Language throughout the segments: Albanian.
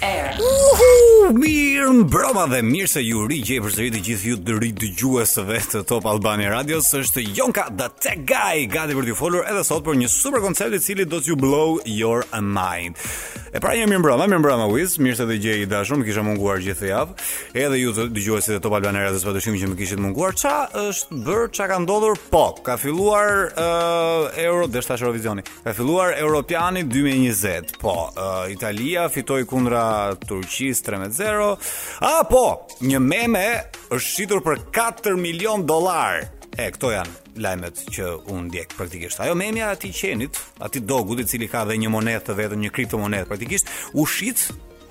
Air. Uhu, mirë mbrëma dhe mirë se ju rigjej përsëri të gjithë ju dëgjuesve të Top Albania Radios është Jonka The Tech Guy gati për t'ju folur edhe sot për një super koncert i cili do t'ju blow your mind E pra një mirë mbrëma, mirë mbrëma Wiz, mirë se të gjej i dashur, më kisha munguar gjithë këtë javë Edhe ju dëgjues të Top Albania Radios padyshim që më kishit munguar Ça është bërë, ça ka ndodhur, po, ka filluar uh, Euro, dhe Eurovizioni Ka filluar Europiani 2020 Po, uh, Italia fitoi kundra Turqisë 3-0. Ah, po, një meme është shitur për 4 milion dollar. E, këto janë lajmet që unë ndjek praktikisht. Ajo memja e atij qenit, atij dogut i cili ka dhe një monedhë të vetën, një kriptomonedhë praktikisht, u shit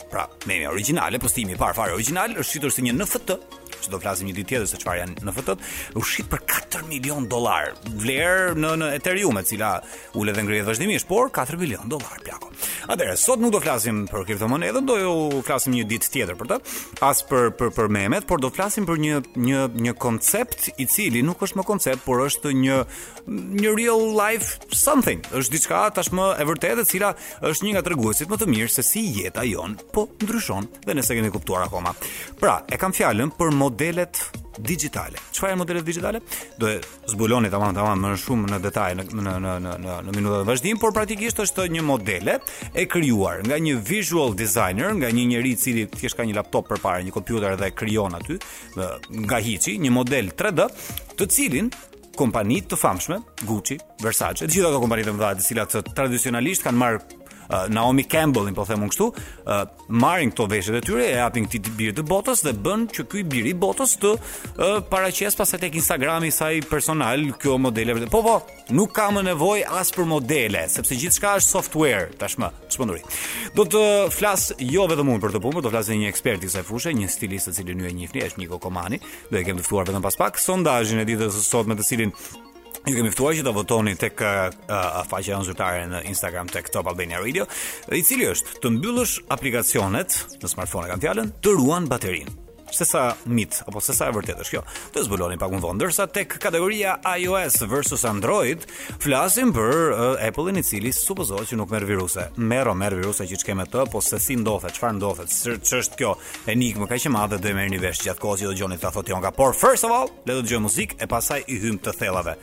Pra, meme origjinale, postimi i parë fare origjinal është shitur si një NFT, që do flasim një ditë tjetër se çfarë janë NFT-të, u shit për 4 milion dollar vlerë në në Ethereum, e cila ulet dhe ngrihet vazhdimisht, por 4 milion dollar plako. Atëherë, sot nuk do flasim për kriptomonedhën, do flasim një ditë tjetër për të, as për për për memet, por do flasim për një një një koncept i cili nuk është më koncept, por është një një real life something. Është diçka tashmë e vërtetë e cila është një nga treguesit më të mirë se si jeta jon po ndryshon dhe ne s'e kemi kuptuar akoma. Pra, e kam fjalën për modelet digjitale. Çfarë janë modelet digjitale? Do e zbuloni tamam tamam më shumë në detaj në në në në në, në minutat në vazhdim, por praktikisht është një modele e krijuar nga një visual designer, nga një njeri i cili thjesht ka një laptop përpara, një kompjuter dhe e krijon aty nga hiçi, një model 3D, të cilin kompani të famshme, Gucci, Versace, të gjitha ato kompani të mëdha të cilat tradicionalisht kanë marrë uh, Naomi Campbell, po them unë kështu, uh, marrin këto veshjet e tyre, ia japin këtij bir të botës dhe bëjnë që ky bir i botës të uh, paraqesë pastaj tek Instagrami i saj personal, kjo modele vetë. Po po, nuk ka më nevojë as për modele, sepse gjithçka është software tashmë, çmenduri. Do të flas jo vetëm unë për këtë punë, do të flasë një ekspert i kësaj fushe, një stilist i cili ju e njihni, është Niko Komani, do e kemi të ftuar vetëm pas pak sondazhin e ditës së sotme të cilin ju kemi ftuar që ta votoni tek uh, uh, faqja jonë zyrtare në Instagram tek Top Albania Radio, i cili është të mbyllësh aplikacionet në smartphone kam fjalën të ruan baterinë. Se sa mit apo se sa e vërtetë është kjo? Do e zbuloni pak më vonë, ndërsa tek kategoria iOS versus Android flasim për uh, Apple-in i cili supozohet që nuk merr viruse. Merr, merr viruse që ç'ke me të, po se si ndodh e çfarë ndodh e, ç'është kjo? Enigmë kaq e madhe do e merrni vesh gjatë kohës që do dëgjoni ça thotë Jonka, por first of all, le të dëgjojmë muzikë e pastaj i hyjmë të thellave.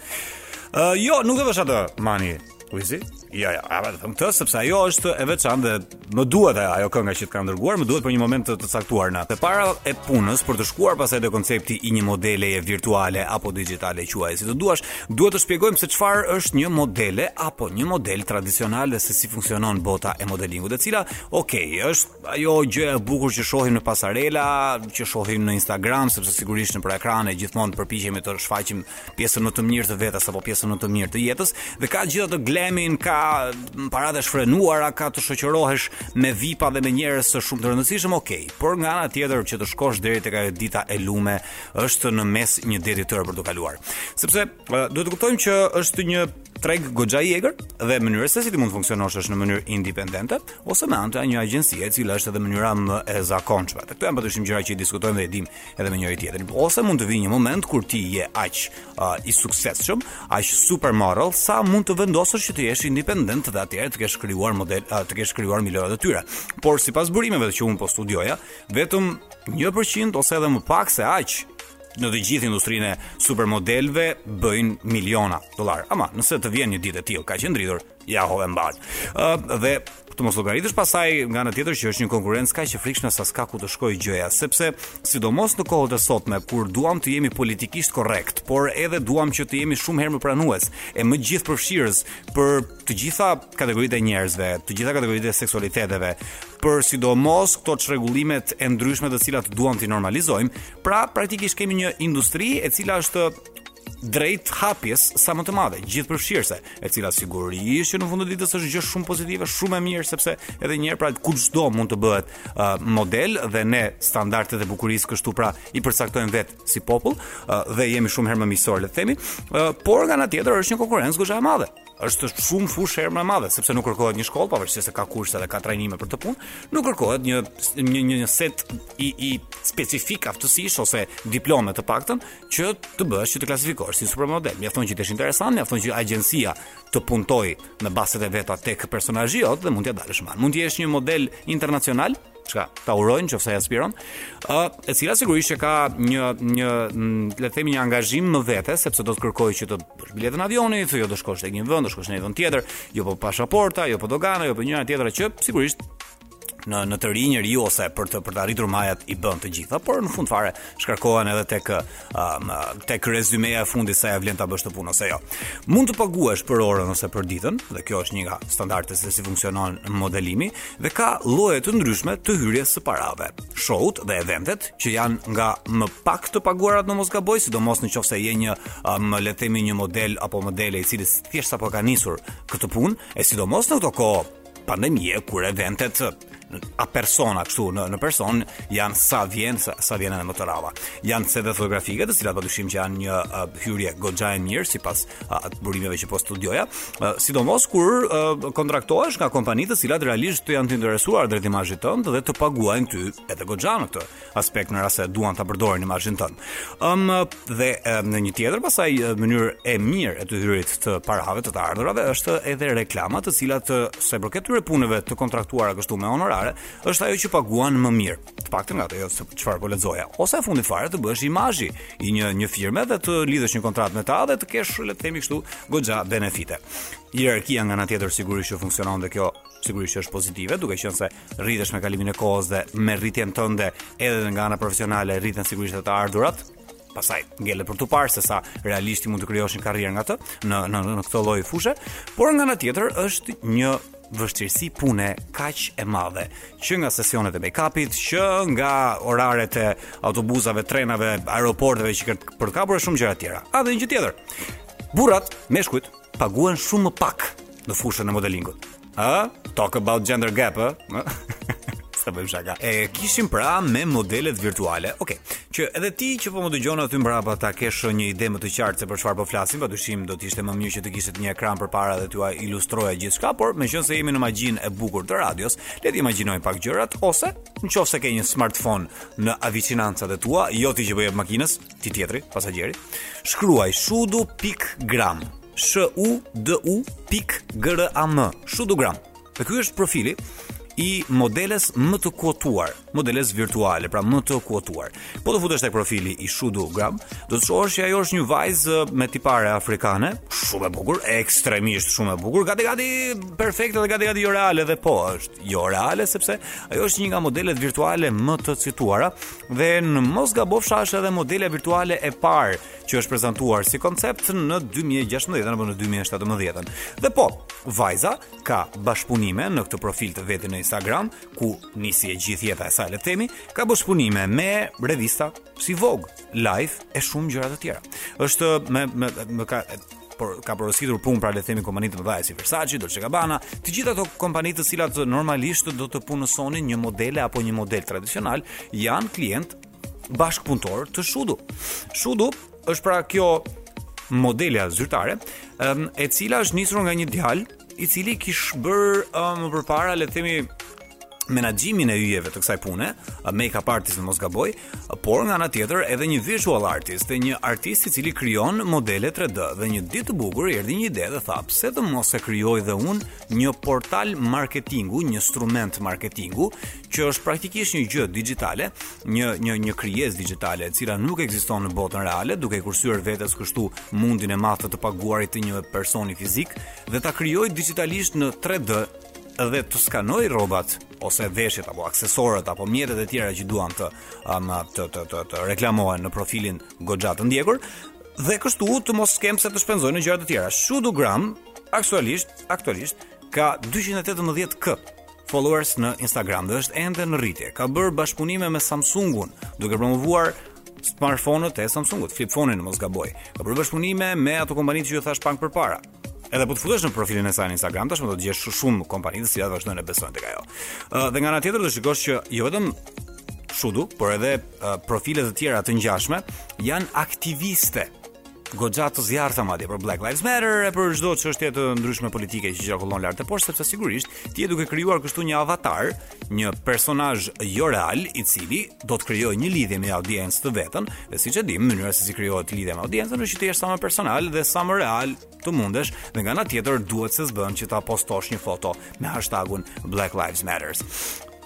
Ë uh, jo, nuk do vësh atë Mani. Kuizi? Jo, jo, atë vëre tjetër, sepse ajo është e veçantë dhe më duhet ajo kënga që të kanë dërguar, më duhet për një moment të, të caktuar në. E para e punës, për të shkuar pastaj te koncepti i një modeleje virtuale apo digitale quaje si të duash, duhet të shpjegojmë se çfarë është një modele apo një model tradicional dhe se si funksionon bota e modelingut e cila, okej, okay, është ajo gjë e bukur që shohim në pasarela, që shohim në Instagram, sepse sigurisht nëpër ekrane gjithmonë përpiqemi të shfaqim pjesën më të mirë të vetes apo pjesën më të mirë të jetës dhe ka gjithë atë glamin, ka paratë e shfrenuara, ka të shoqërohesh me vipa dhe me njerëz shumë të rëndësishëm, ok. Por nga ana tjetër që të shkosh deri tek ajo dita e lume është në mes një det i tërë për t'u kaluar. Sepse Duhet të kuptojmë që është një treg goxha i egër dhe mënyra se si ti mund të funksionosh është në mënyrë independente ose me anë të një agjencie e cila është edhe mënyra më e zakonshme. Këto janë patyshim gjëra që i diskutojmë dhe i dimë edhe me njëri tjetrin. Ose mund të vijë një moment kur ti je aq uh, i suksesshëm, aq supermodel sa mund të vendosësh që të jesh independent dhe atëherë të kesh krijuar model, uh, të kesh krijuar milionat e tyre. Por sipas burimeve që un po studioja, vetëm 1% ose edhe më pak se aq në të gjithë industrinë e supermodelëve bëjnë miliona dollarë. Ama, nëse të vjen një ditë e tillë, ka qenë ndritur, ia hodhe mbarë. Ë uh, dhe të mos llogaritësh pastaj nga ana tjetër që është një konkurrencë kaq e frikshme sa s'ka ku të shkojë gjëja, sepse sidomos në kohët e sotme kur duam të jemi politikisht korrekt, por edhe duam që të jemi shumë herë më pranues e më gjithëpërfshirës për të gjitha kategoritë e njerëzve, të gjitha kategoritë e seksualiteteve, për sidomos këto çrregullimet e ndryshme të cilat duam t'i normalizojmë, Pra, praktikisht kemi një industri e cila është drejt hapjes sa më të madhe, gjithëpërfshirëse, e cila sigurisht që në fund të ditës është gjë shumë pozitive, shumë e mirë sepse edhe një herë pra kushdo mund të bëhet uh, model dhe ne standardet e bukurisë kështu pra i përcaktojmë vet si popull uh, dhe jemi shumë herë më miqësor le të themi, uh, por nga ana tjetër është një konkurrencë goxha e madhe. është shumë fushë herë më e madhe, sepse nuk kërkohet një shkollë, pavarësisht se ka kurse dhe ka trajnime për këtë punë, nuk kërkohet një një një, një set i i specifik aftësish ose diplome të paktën që të bëhesh që të klasifikohesh si një supermodel. Mjafton që të jesh interesant, mjafton që agjencia të puntojë bastet e veta tek personazhi jot dhe mund t'ja dalësh mbanë. Mund të jesh një model internacional, çka ta uroj në qoftë se e aspiron, ë e cila sigurisht që ka një një le të themi një angazhim më vete sepse do të kërkojë që të presësh biletën e avionit, jo do shkosh tek një vend, do shkosh në një vend tjetër, jo po pasaporta, jo po dogana, jo po njëra tjetra që sigurisht në në të ri njeriu ose për të për të arritur majat i bën të gjitha, por në fund fare shkarkohen edhe tek um, tek rezumeja e fundit sa ja vlen ta bësh këtë punë ose jo. Mund të paguhesh për orën ose për ditën, dhe kjo është një nga standardet se si funksionon modelimi dhe ka lloje të ndryshme të hyrjes së parave. Showt dhe eventet që janë nga më pak të paguarat në mos gaboj, sidomos në qoftë se je një um, le të themi një model apo modele i cili thjesht sapo e ka nisur këtë punë, e sidomos në këto kohë pandemie kur eventet a persona kështu në në person janë sa vjen sa, sa vjen edhe më të rralla. Janë setet fotografike të cilat padyshim që janë një uh, hyrje goxha e mirë sipas uh, burimeve që po studioja, uh, sidomos kur uh, kontraktohesh nga kompani të cilat realisht të janë të interesuar drejt imazhit tënd dhe të paguajnë ty edhe goxha në këtë aspekt në rast se duan ta përdorin imazhin tënd. Ëm dhe në një tjetër pastaj mënyrë e mirë e të hyrit të parave të të ardhurave është edhe reklama të cilat sa i përket këtyre punëve të kontraktuara kështu me honorare, është ajo që paguan më mirë. Të paktën nga ajo, çfarë po lexoja. Ose në fund fare të bëhesh imazhi i një një firme dhe të lidhësh një kontratë me ta dhe të kesh le të themi kështu goxha benefite. Hierarkia nga ana tjetër sigurisht që funksionon dhe kjo sigurisht që është pozitive, duke qenë se rritesh me kalimin e kohës dhe me rritjen tënde edhe nga ana profesionale rriten sigurisht të ardhurat pastaj ngelet për t'u parë se sa realisht mund të krijosh një karrierë nga të në në në këtë lloj fushe por nga ana tjetër është një vështirësi pune kaq e madhe, që nga sesionet e make-upit, që nga oraret e autobusave, trenave, aeroporteve që kanë për të kapur e shumë gjëra të tjera. A dhe një gjë tjetër. Burrat, meshkujt, paguhen shumë më pak në fushën e modelingut. Ë? Talk about gender gap, ë? Sa po bëjmë shaka. E kishim pra me modelet virtuale. Okej. Okay. Që edhe ti që po më dëgjon aty mbrapa ta kesh një ide më të qartë se për çfarë po flasim, padyshim do të ishte më mirë që të kishit një ekran përpara dhe t'jua ilustroja gjithçka, por meqenëse jemi në magjinë e bukur të radios, le t'i imagjinojmë pak gjërat ose nëse ke një smartphone në avicinancat e tua, jo ti që po i jep makinës, ti tjetri, pasagjeri, shkruaj shudu pikë gram, sh u d u pikë g r a m, shudu gram. Dhe ky është profili i modeles më të kuotuar, modeles virtuale, pra më të kuotuar. Po të futesh tek profili i Shudu Gram, do të shohësh që ajo është një vajzë me tipare afrikane, shumë e bukur, ekstremisht shumë e bukur, gati gati perfekte dhe gati gati jo reale dhe po është jo reale sepse ajo është një nga modelet virtuale më të cituara Dhe në mos gabofsha është edhe modelja virtuale e parë që është prezantuar si koncept në 2016 apo në 2017. Dhe po, vajza ka bashkëpunime në këtë profil të vetin në Instagram ku nisi e gjithë jeta e saj le të themi, ka bashkëpunime me revista si Vogue, Life e shumë gjëra të tjera. Është me me, me ka por ka porositur punë pra le të themi kompani të mëdha si Versace, Dolce Gabbana, të gjitha ato kompani të cilat normalisht do të punësonin një modele apo një model tradicional, janë klientë bashkëpunëtorë të Shudu. Shudu është pra kjo modelja zyrtare, e cila është nisur nga një djalë i cili kish bër uh, më përpara le të themi menaxhimin e yjeve të kësaj pune, make-up artist në mos gaboj, por nga ana tjetër edhe një visual artist, edhe një artist i cili krijon modele 3D dhe një ditë të bukur erdhi një ide dhe tha, pse të mos e krijoj dhe unë një portal marketingu, një instrument marketingu që është praktikisht një gjë digjitale, një një një krijesë digjitale e cila nuk ekziston në botën reale, duke i kursyer vetes kështu mundin e madh të paguarit të një personi fizik dhe ta krijoj digjitalisht në 3D dhe të skanoj rrobat ose veshjet apo aksesorët apo mjetet e tjera që duan të um, të, të të të reklamohen në profilin goxha të ndjekur dhe kështu të mos kem pse të shpenzoj në gjëra të tjera. Shudugram aktualisht aktualisht ka 218 k followers në Instagram dhe është ende në rritje. Ka bërë bashkëpunime me Samsungun, duke promovuar smartphone-ët e Samsungut, flip phone-in mos gaboj. Ka bërë bashkëpunime me ato kompanitë që ju thash pak përpara. Edhe po të futesh në profilin e saj në Instagram, tashmë do të gjesh shumë kompani të cilat vazhdojnë të besojnë tek ajo. Ë dhe nga ana tjetër do shikosh që jo vetëm Shudu, por edhe profile të tjera të ngjashme janë aktiviste goxha të zjarrta madje për Black Lives Matter e për çdo çështje të ndryshme politike që qarkullon lart e poshtë sepse sigurisht ti je duke krijuar kështu një avatar, një personazh jo real i cili do të krijojë një lidhje me audiencën të vetën, dhe siç e dimë mënyra se si krijohet lidhja me audiencën është që të jesh sa më personal dhe sa më real të mundesh dhe nga ana tjetër duhet s'e s'bën që ta postosh një foto me hashtagun Black Lives Matters.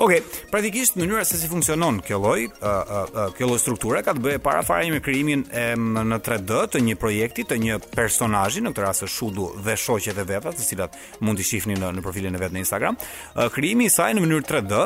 Ok, praktikisht mënyra se si funksionon kjo lloj, uh, uh, uh, kjo lloj strukture ka të bëjë para fare me krijimin e në 3D të një projekti, të një personazhi, në këtë rast është Shudu dhe shoqet e veta, të cilat mund t'i shihni në në profilin e vet në Instagram. Uh, krijimi i saj në mënyrë 3D,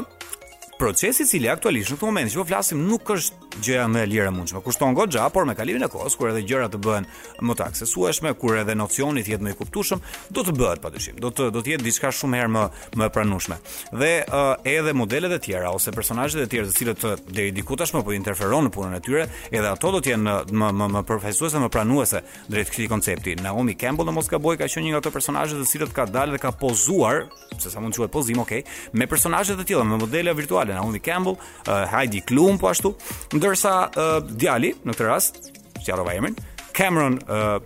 procesi i cili aktualisht në këtë moment që po flasim nuk është gjëja më e lirë e mundshme. Kushton goxha, por me kalimin e kohës, kur edhe gjërat të bëhen më të aksesueshme, kur edhe nocioni të jetë më i kuptueshëm, do të bëhet padyshim. Do të do të jetë diçka shumë herë më më e pranueshme. Dhe uh, edhe modelet e tjera ose personazhet e tjerë, të cilët eh, deri diku tashmë po i interferon në punën e tyre, edhe ato do të jenë eh, më më më përfaqësuese, më pranuese drejt këtij koncepti. Naomi Campbell në mos gaboj ka qenë një nga ato personazhe të cilët ka dalë dhe ka pozuar, se sa mund të quhet pozim, okay, me personazhe të tjera, me modele virtuale. Naomi Campbell uh, Heidi Klum po ashtu, ndërsa uh, djali në këtë rast, se ia harrova emrin, Cameron uh,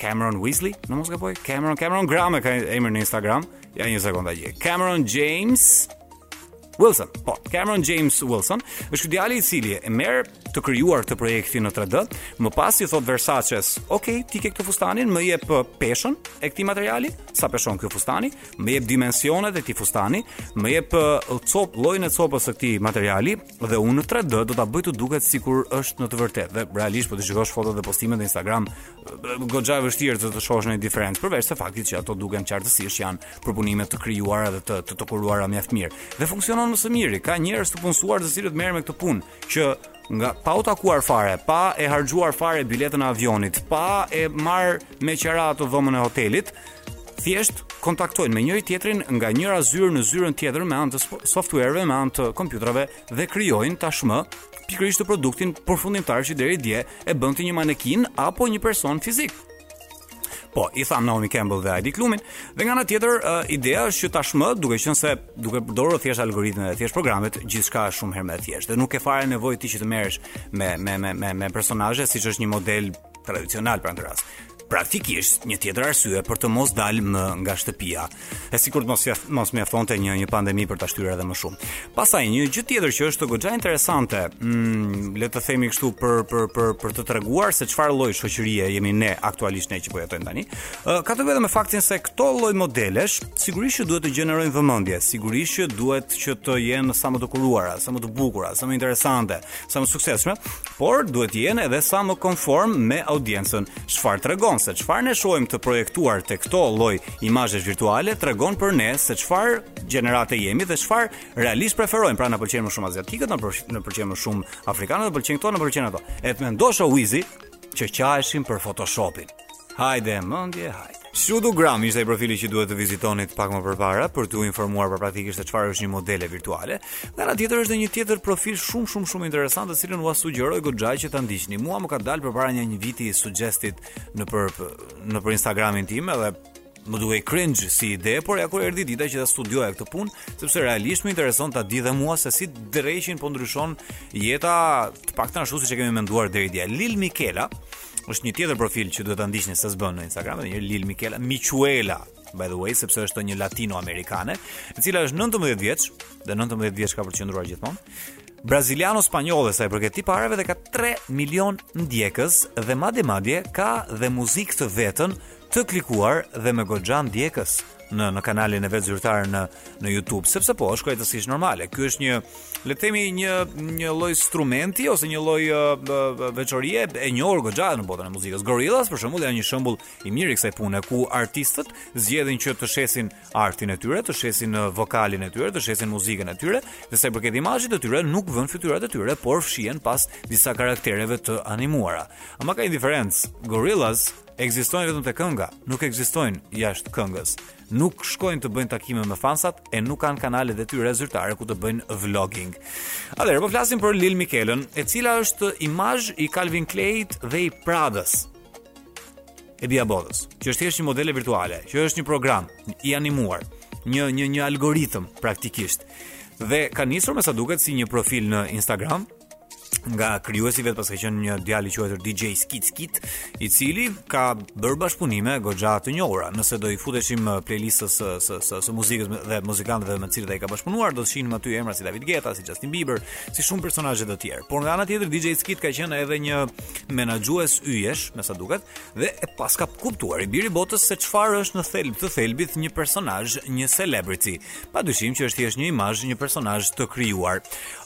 Cameron Weasley, në mos gaboj, Cameron Cameron Gram e ka emrin në Instagram. Ja një sekond ta gjej. Cameron James Wilson. Po, Cameron James Wilson është ky djali i cili e merr të krijuar këtë projektin në 3D, më pas i thot Versace-s, "Ok, ti ke këtë fustanin, më jep uh, peshën e këtij materiali, sa peshon ky fustani, më jep dimensionet e këtij fustani, më jep uh, cop llojin e copës së këtij materiali dhe unë në 3D do ta bëj të duket sikur është në të vërtetë. Dhe realisht po të shikosh fotot dhe postimet në Instagram, uh, goxha e vështirë të të shohësh një diferencë, përveç se faktit që ato duken qartësisht janë përpunime të krijuara dhe të të, të kuruara mjaft mirë. Dhe funksionon më së miri. Ka njerëz të punësuar të cilët merren me këtë punë që nga pa u takuar fare, pa e harxhuar fare biletën e avionit, pa e marrë me qera atë dhomën e hotelit, thjesht kontaktojnë me njëri-tjetrin nga njëra zyrë në zyrën tjetër me anë të softuerëve, me anë të kompjuterave dhe krijojnë tashmë pikërisht atë produktin përfundimtar që deri dje e bënte një manekin apo një person fizik. Po, i thamë Naomi Campbell dhe Heidi Klumin, dhe nga ana tjetër, uh, ideja është që tashmë, duke qenë se duke përdorur thjesht algoritme dhe thjesht programet, gjithçka është shumë herë më e thjeshtë, dhe nuk ke fare nevojë ti që të merresh me, me, me, me, me personazhe, siç është një model tradicional për në të rast. Praktikisht, një tjetër arsye për të mos dalë më nga shtëpia, e sikur të mos ja mos mjaftonte një një pandemi për ta shtyrë edhe më shumë. Pastaj një gjë tjetër që është goxha interesante, mm, le të themi kështu për për për për të treguar se çfarë lloj shoqërie jemi ne aktualisht ne që po jetojmë tani. Uh, ka të bëjë me faktin se këto lloj modelesh sigurisht që duhet të gjenerojnë vëmendje, sigurisht që duhet që të jenë sa më të kuruara, sa më të bukura, sa më interesante, sa më të suksesshme, por duhet të jenë edhe sa më konform me audiencën. Çfarë tregon se çfarë ne shohim të projektuar te këto lloj imazhesh virtuale tregon për ne se çfarë gjenerate jemi dhe çfarë realisht preferojmë. Pra na pëlqejnë më shumë aziatikët, na pëlqejnë pëlqen më shumë afrikanët, na pëlqejnë këto, na pëlqejnë ato. E të mendosh o Wizi që qaheshin për Photoshopin. Hajde, mendje, hajde. Shudu Gram ishte ai profili që duhet të vizitonit pak më përpara për t'u informuar për praktikisht se çfarë është një modele virtuale. Nga ana tjetër është një tjetër profil shumë shumë shumë interesant, të cilën ua sugjeroj goxha që ta ndiqni. Mua më ka dalë përpara nja një viti suggested nëpër nëpër Instagramin tim edhe Më dukej cringe si ide, por ja kur erdhi dita që ta studioja këtë punë, sepse realisht më intereson ta di dhe mua se si dreqin po ndryshon jeta, të paktën ashtu siç e kemi menduar deri dje. Lil Miquela është një tjetër profil që duhet ta ndiqni se s'bën në Instagram, edhe një Lil Miquela Miquela, by the way, sepse është një latino-amerikane, e cila është 19 vjeç, dhe 19 vjeç ka për të qëndruar gjithmonë braziliano-spanjolle sa i përket tipareve dhe ka 3 milion ndjekës dhe madje madje ka dhe muzikë të vetën të klikuar dhe me goxha ndjekës në në kanalin e vet zyrtar në në YouTube, sepse po është krejtësisht normale. Ky është një le të themi një një lloj instrumenti ose një lloj uh, veçorie e njohur goxha në botën e muzikës. Gorillaz për shembull janë një shembull i mirë i kësaj pune ku artistët zgjedhin që të shesin artin e tyre, të shesin uh, vokalin e tyre, të shesin muzikën e tyre, dhe sa i përket imazhit të tyre nuk vënë fytyrat e tyre, por fshihen pas disa karaktereve të animuara. Ama ka një diferencë. Gorillaz Ekzistojnë vetëm te kënga, nuk ekzistojnë jashtë këngës. Nuk shkojnë të bëjnë takime me fansat e nuk kanë kanale të tyre zyrtare ku të bëjnë vlogging. Atëherë po flasim për Lil Mikelën, e cila është imazh i Calvin Klein dhe i Pradës. E bija botës, që është thjesht një modele virtuale, që është një program i animuar, një një një algoritëm praktikisht. Dhe ka nisur me sa duket si një profil në Instagram, nga krijuesi vet paska qenë një djalë i quajtur DJ Skit Skit, i cili ka bërë bashkëpunime goxha të njohura. Nëse do i futeshim uh, playlistës së së së, së muzikës dhe muzikantëve me të cilët ai ka bashkëpunuar, do të shihnim aty emra si David Guetta, si Justin Bieber, si shumë personazhe të tjerë. Por nga ana tjetër DJ Skit ka qenë edhe një menaxhues yjesh, me sa duket, dhe e paska kuptuar i biri botës se çfarë është në thelb të thelbit një personazh, një celebrity. Padyshim që është thjesht një imazh, një personazh të krijuar.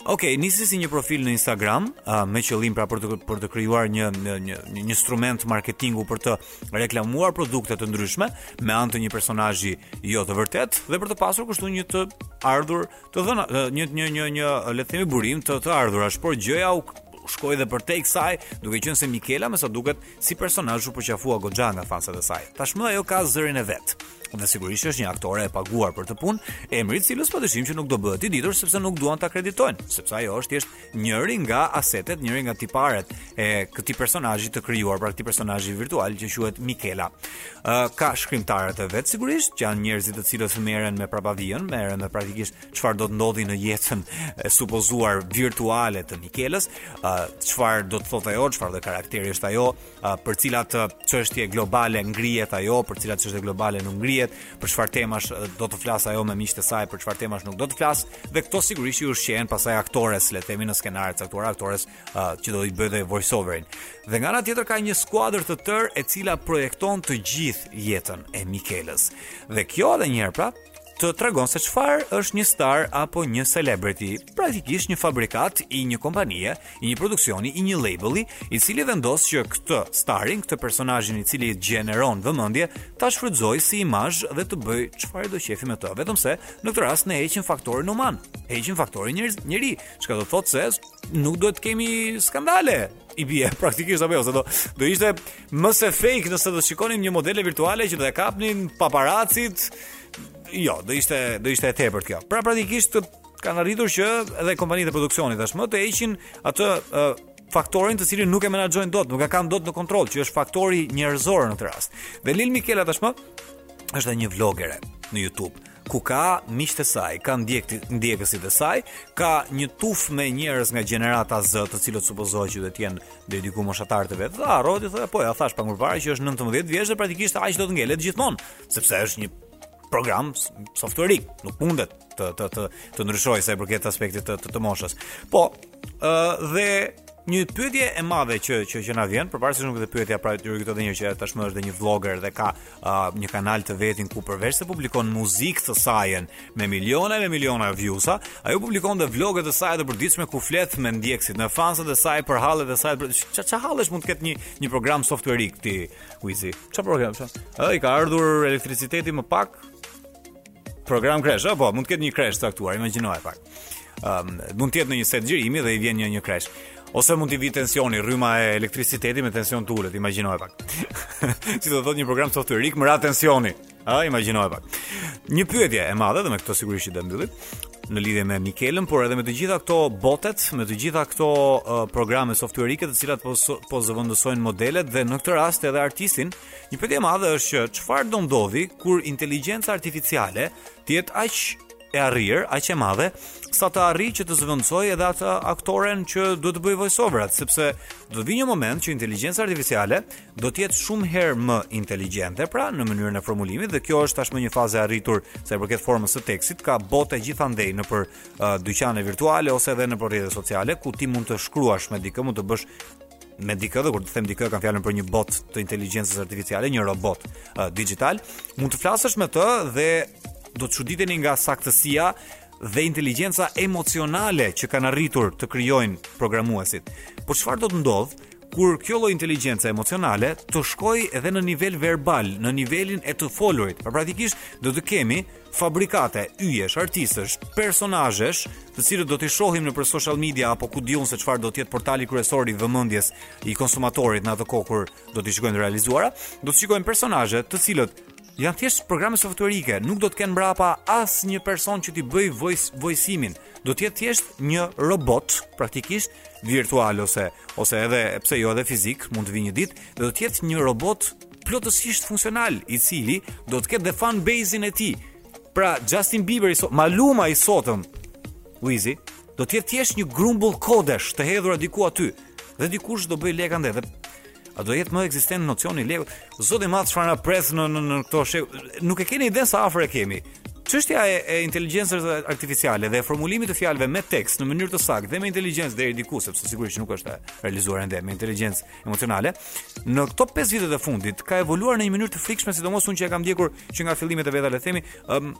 Okej, okay, nisi si një profil në Instagram, uh, me qëllim pra për të për të krijuar një një një një instrument marketingu për të reklamuar produkte të ndryshme me anë të një personazhi jo të vërtetë dhe për të pasur kështu një të ardhur, të dhëna një një një një le të themi burim të të ardhurash, por gjëja u shkoi edhe përtej kësaj, duke qenë se Mikela me sa duket si personazh u përqafua goxha nga fansat e saj. Tashmë ajo ka zërin e vet. Dhe sigurisht që është një aktore e paguar për atë punë, emri i cilës padyshim që nuk do bëhet i ditur sepse nuk duan ta kreditojnë, sepse ajo është thjesht njëri nga asetet, njëri nga tiparet e këtij personazhi të krijuar, pra këtij personazhi virtual që quhet Mikela. Ë uh, ka shkrimtarët e vet sigurisht, që janë njerëzit të cilët merren me prapavijën, merren me praktikisht çfarë do të ndodhë në jetën e supozuar virtuale të Mikelës, ë uh, çfarë do të thotë ajo, çfarë lloj karakteri është ajo, për cilat çështje globale ngrihet ajo, për cilat çështje globale nuk ngrihet, për çfarë temash do të flasë ajo me miqtë e saj, për çfarë temash nuk do të flasë, dhe këto sigurisht i ushqehen pastaj aktores, le të themi në skenarë të caktuar aktores uh, që do i bëjë dhe voiceoverin. Dhe nga ana tjetër ka një skuadër të tërë e cila projekton të gjithë jetën e Mikelës. Dhe kjo edhe një herë pra, të tregon se çfarë është një star apo një celebrity, praktikisht një fabrikat i një kompanie, i një produksioni, i një labeli, i cili vendos që këtë starin, këtë personazhin i cili gjeneron vëmendje, ta shfrytëzojë si imazh dhe të bëjë çfarë i do qefi me të, vetëm se në këtë rast ne heqim faktorin human, heqim faktorin njerëz, njeri, çka do të thotë se nuk duhet të kemi skandale. I bie praktikisht apo jo, se do do ishte Më se fake nëse do të shikonim një modele virtuale që do e kapnin paparacit. Jo, do ishte do ishte e tepërt kjo. Pra praktikisht kanë arritur që edhe kompanitë e produksionit tashmë të heqin atë uh, faktorin të cilin nuk e menaxhojnë dot, nuk e kanë dot në kontroll, që është faktori njerëzor në këtë rast. Dhe Lil Mikela tashmë është edhe një vlogere në YouTube ku ka miqtë e saj, ka ndjekësit, ndjekësit e saj, ka një tufë me njerëz nga gjenerata Z, të cilët supozohet që do të jenë Dhe diku moshatar të vet, tha Rodi tha po ja thashë pak më parë që është 19 vjeç dhe praktikisht aq do të ngelet gjithmonë, sepse është një program softwareik, nuk mundet të të të të ndryshojë sa i përket aspektit të të, të moshës. Po, ë uh, dhe një pyetje e madhe që që që na vjen, përpara se nuk e pyetja pra ju këtë dhënë që tashmë është dhe një vlogger dhe ka uh, një kanal të vetin ku përveç se publikon muzikë të sajën me miliona e miliona views-a, ajo publikon dhe vloge të saja të përditshme ku flet me ndjekësit, me fansat e saj për hallet e saj. Ç'a ç'a hallesh mund të ketë një një program softwareik ti, Wizi? Ç'a program? Ë, i ka ardhur elektriciteti më pak? Program kresh, apo mund të ketë një kresh caktuar, imagjino pak. Ëm, um, mund të jetë në një set xhirimi dhe i vjen një një kresh. Ose mund t'i bjeri tensioni, rryma e elektricitetit me tension të ulët, imagjinoje pak. si do thoshte një program softuerik më ra tensioni. A imagjinoje pak. Një pyetje e madhe dhe me këtë sigurisht do mbyllim në lidhje me Mikelën, por edhe me të gjitha këto botet, me të gjitha këto uh, programe softuerike të cilat po po zëvendësojnë modelet dhe në këtë rast edhe artistin, një pyetje e madhe është që çfarë do ndodhi kur inteligjenca artificiale të jetë aq e arrirë, aq e madhe, sa të arrijë që të zëvendësojë edhe atë aktoren që duhet të bëjë voiceoverat, sepse do të vijë një moment që inteligjenca artificiale do të jetë shumë herë më inteligjente, pra në mënyrën e formulimit dhe kjo është tashmë një fazë e arritur sa i përket formës së tekstit, ka bote gjithandej nëpër uh, dyqane virtuale ose edhe nëpër rrjetet sociale ku ti mund të shkruash me dikë, mund të bësh me dikë dhe kur të them dikë kam fjalën për një bot të inteligjencës artificiale, një robot uh, digital, mund të flasësh me të dhe Do të çuditeni nga saktësia dhe inteligjenca emocionale që kanë arritur të krijojnë programuesit. Por çfarë do të ndodhë kur kjo lloj inteligjence emocionale të shkojë edhe në nivel verbal, në nivelin e të folurit. Pra praktikisht do të kemi fabrikate yjesh, artistësh, personazhesh, të cilët do t'i shohim nëpër social media apo ku di unë se çfarë do të jetë portali kryesor i vëmendjes i konsumatorit në atë kohë kur do t'i shikojmë të realizuara, do të shikojmë personazhe të cilët Janë thjesht programe softuerike, nuk do të kenë mbrapa as një person që t'i bëjë voice voicimin. Do të jetë thjesht një robot, praktikisht virtual ose ose edhe pse jo edhe fizik, mund të vijë një ditë, dhe do të jetë një robot plotësisht funksional, i cili do të ketë dhe fan base-in e tij. Pra Justin Bieber i sot, Maluma i sotëm, Wizi, do të jetë thjesht një grumbull kodesh të hedhura diku aty. Dhe dikush do bëjë lekë ndaj dhe a do jetë më ekzistent nocioni i lekut? Zoti i madh çfarë na pret në në në këto shek, nuk e keni idenë sa afër e kemi. Çështja e, e inteligjencës artificiale dhe e formulimit të fjalëve me tekst në mënyrë të saktë dhe me inteligjencë deri diku sepse sigurisht nuk është e realizuar ende me inteligjencë emocionale. Në këto 5 vite të fundit ka evoluar në një mënyrë të frikshme, sidomos unë që e kam ndjekur që nga fillimet e veta le të themi, um,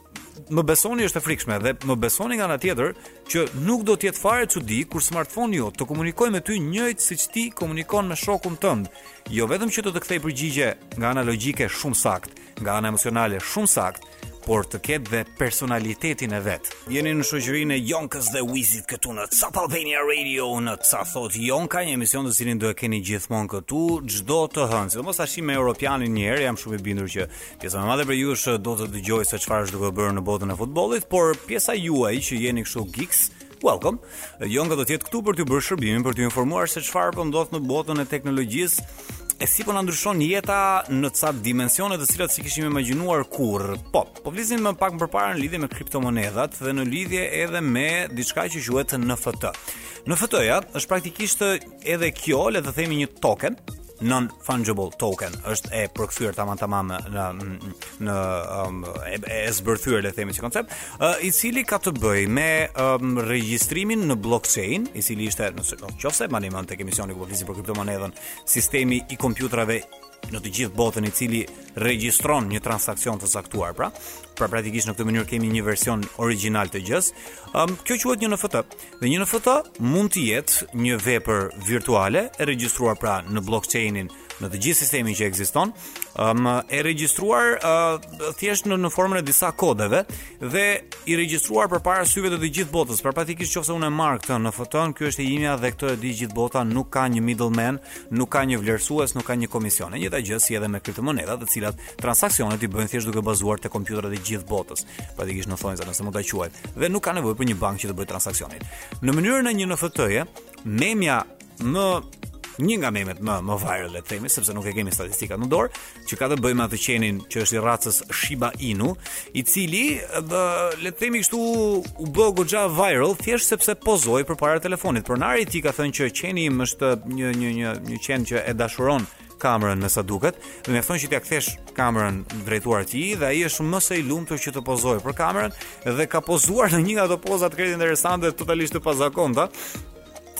më besoni është e frikshme dhe më besoni nga ana tjetër, që nuk do të jetë fare çudi kur smartphone-i yt të komunikojë me ty njëjtë siç ti komunikon me shokun tënd. Jo vetëm që do të kthejë përgjigje nga ana logjike shumë saktë, nga ana emocionale shumë saktë, por të ketë dhe personalitetin e vet. Jeni në shoqërinë e Jonkës dhe Wizit këtu në Top Albania Radio, në Ça thotë Jonka, një emision të cilin do e keni gjithmonë këtu çdo të hënë. Sidomos tash me Europianin një herë jam shumë i bindur që Pjesa më madhe prej jush do të dëgjojë se çfarë është duke u bërë në botën e futbollit, por pjesa juaj që jeni kështu geeks, welcome. Jonka do të jetë këtu për t'ju bërë shërbimin, për t'ju informuar se çfarë po ndodh në botën e teknologjisë. E si po na ndryshon jeta në ca dimensione të cilat s'i kishim imagjinuar kurrë. Po, po flisnim pak më përpara në lidhje me kriptomonedhat dhe në lidhje edhe me diçka që quhet NFT. NFT-ja është praktikisht Edhe kjo, le të themi një token, non fungible token është e përkthyer tamam tamam në në um, e, e zbërthyer le të themi si koncept, uh, i cili ka të bëjë me um, regjistrimin në blockchain, i cili ishte në qoftë se mbani mend tek emisioni ku po flisim për kriptomonedhën, sistemi i kompjuterave në të gjithë botën i cili regjistron një transaksion të caktuar, pra, pra praktikisht në këtë mënyrë kemi një version origjinal të gjësë. Ëm um, kjo quhet një NFT. Dhe një NFT mund të jetë një vepër virtuale e regjistruar pra në blockchainin në të gjithë sistemin që ekziston, um, e regjistruar uh, thjesht në në formën e disa kodeve dhe i regjistruar përpara syve të të gjithë botës. Pra praktikisht qoftë se unë e marr këtë NFT-në, ky është i imja dhe këtë e di gjithë bota, nuk ka një middleman, nuk ka një vlerësues, nuk ka një komision. E njëjta gjë si edhe me kriptomonedhat, të cilat Transaksionet i bëjnë thjesht duke u bazuar te kompjuterat e gjithë botës, praktikisht në thonjza nëse mund ta quajmë, dhe nuk ka nevojë për një bankë që të bëjë transaksionin. Në mënyrën e një NFT-je, memja më një nga memet më më viral le të themi sepse nuk e kemi statistika në dorë që ka të bëjë me atë qenin që është i racës Shiba Inu, i cili dhe, le të themi kështu u bë goxha viral thjesht sepse pozoi përpara telefonit. Pronari i tij ka thënë që qeni im është një një një një qen që e dashuron kamerën me sa duket, dhe mjafton që t'ia kthesh kamerën drejt tij dhe ai është më se i lumtur që të pozojë për kamerën dhe ka pozuar në një nga ato pozat krejt interesante dhe totalisht të pazakonta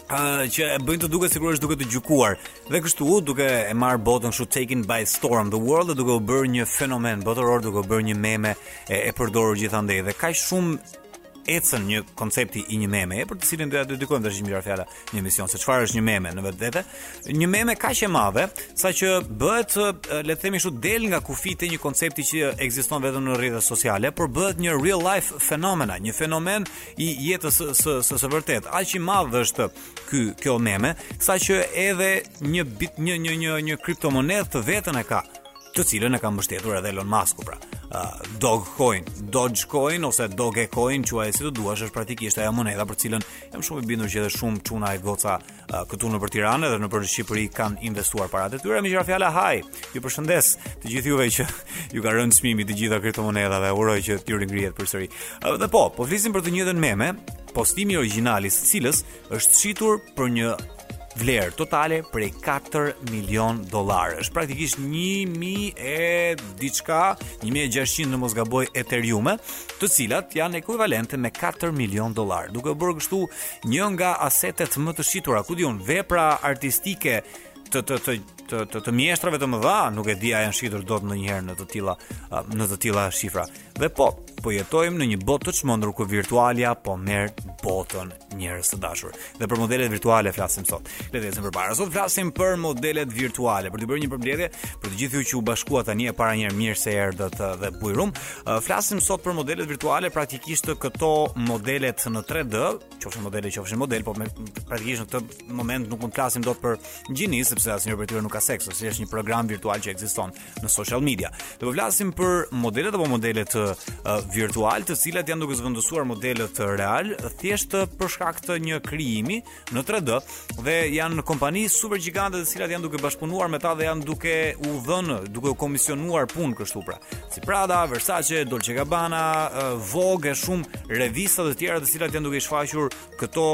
Uh, që e bëjnë të duket sikur është duke të gjykuar dhe kështu duke e marrë botën kështu taken by storm the world dhe duke u bërë një fenomen botëror duke u bërë një meme e, e përdorur gjithandej dhe kaq shumë ecën koncepti i një meme, për të cilin do ia dedikojmë tash një fjalë. një emision se çfarë është një meme në vetvete, një meme kaq e madhe, sa që bëhet le të themi kështu del nga kufijtë e një koncepti që ekziston vetëm në rrjete sociale, por bëhet një real life fenomena, një fenomen i jetës së së, së, së vërtetë. Aq i madh është ky kjo meme, sa që edhe një bit një një një një kriptomonedhë të vetën e ka të cilën e ka mbështetur edhe Elon Musk pra. Uh, Dogecoin, Dogecoin ose Dogecoin, quaj si të duash, është praktikisht ajo monedha për të cilën Jam shumë i bindur që edhe shumë çuna e goca uh, këtu nëpër Tiranë dhe nëpër Shqipëri kanë investuar para të tyre. Meqë ra fjala haj. Ju përshëndes të gjithë juve që ju ka rënë çmimi i të gjitha kriptomonedhave. Uroj që t'ju ringrihet përsëri. Uh, dhe po, po flisim për të njëjtën meme, postimi origjinal i së cilës është shitur për një vlerë totale prej 4 milion dollarësh. Praktikisht 1000 e diçka, 1600 në mos gaboj Ethereum, të cilat janë ekuivalente me 4 milion dollarë. Duke u bërë kështu një nga asetet më të shitura, ku di unë vepra artistike të të të të të, të mjeshtrave të mëdha, nuk e di a janë shitur dot ndonjëherë në të tilla në të tilla shifra. Dhe po, po jetojmë në një botë të çmendur ku virtualja po merr botën njerëz të dashur. Dhe për modelet virtuale flasim sot. Le të ecim përpara. Sot flasim për modelet virtuale, për të bërë një përmbledhje për të gjithë ju që u bashkuat tani e para një herë mirë se erdhët uh, dhe bujrum. Uh, flasim sot për modelet virtuale, praktikisht këto modelet në 3D, qofshin modele, qofshin model, po me praktikisht në këtë moment nuk mund të flasim dot për gjini sepse asnjë prej tyre nuk ka seks, ose është një program virtual që ekziston. në social media. Do të flasim për modelet apo modelet uh, virtual, të cilat janë duke zëvendësuar modelet real, thjesht për shkak të një krijimi në 3D dhe janë kompani super gjigande të cilat janë duke bashkëpunuar me ta dhe janë duke u dhënë, duke u komisionuar punë kështu pra. Si Prada, Versace, Dolce Gabbana, uh, Vogue e shumë revista të tjera të cilat janë duke i shfaqur këto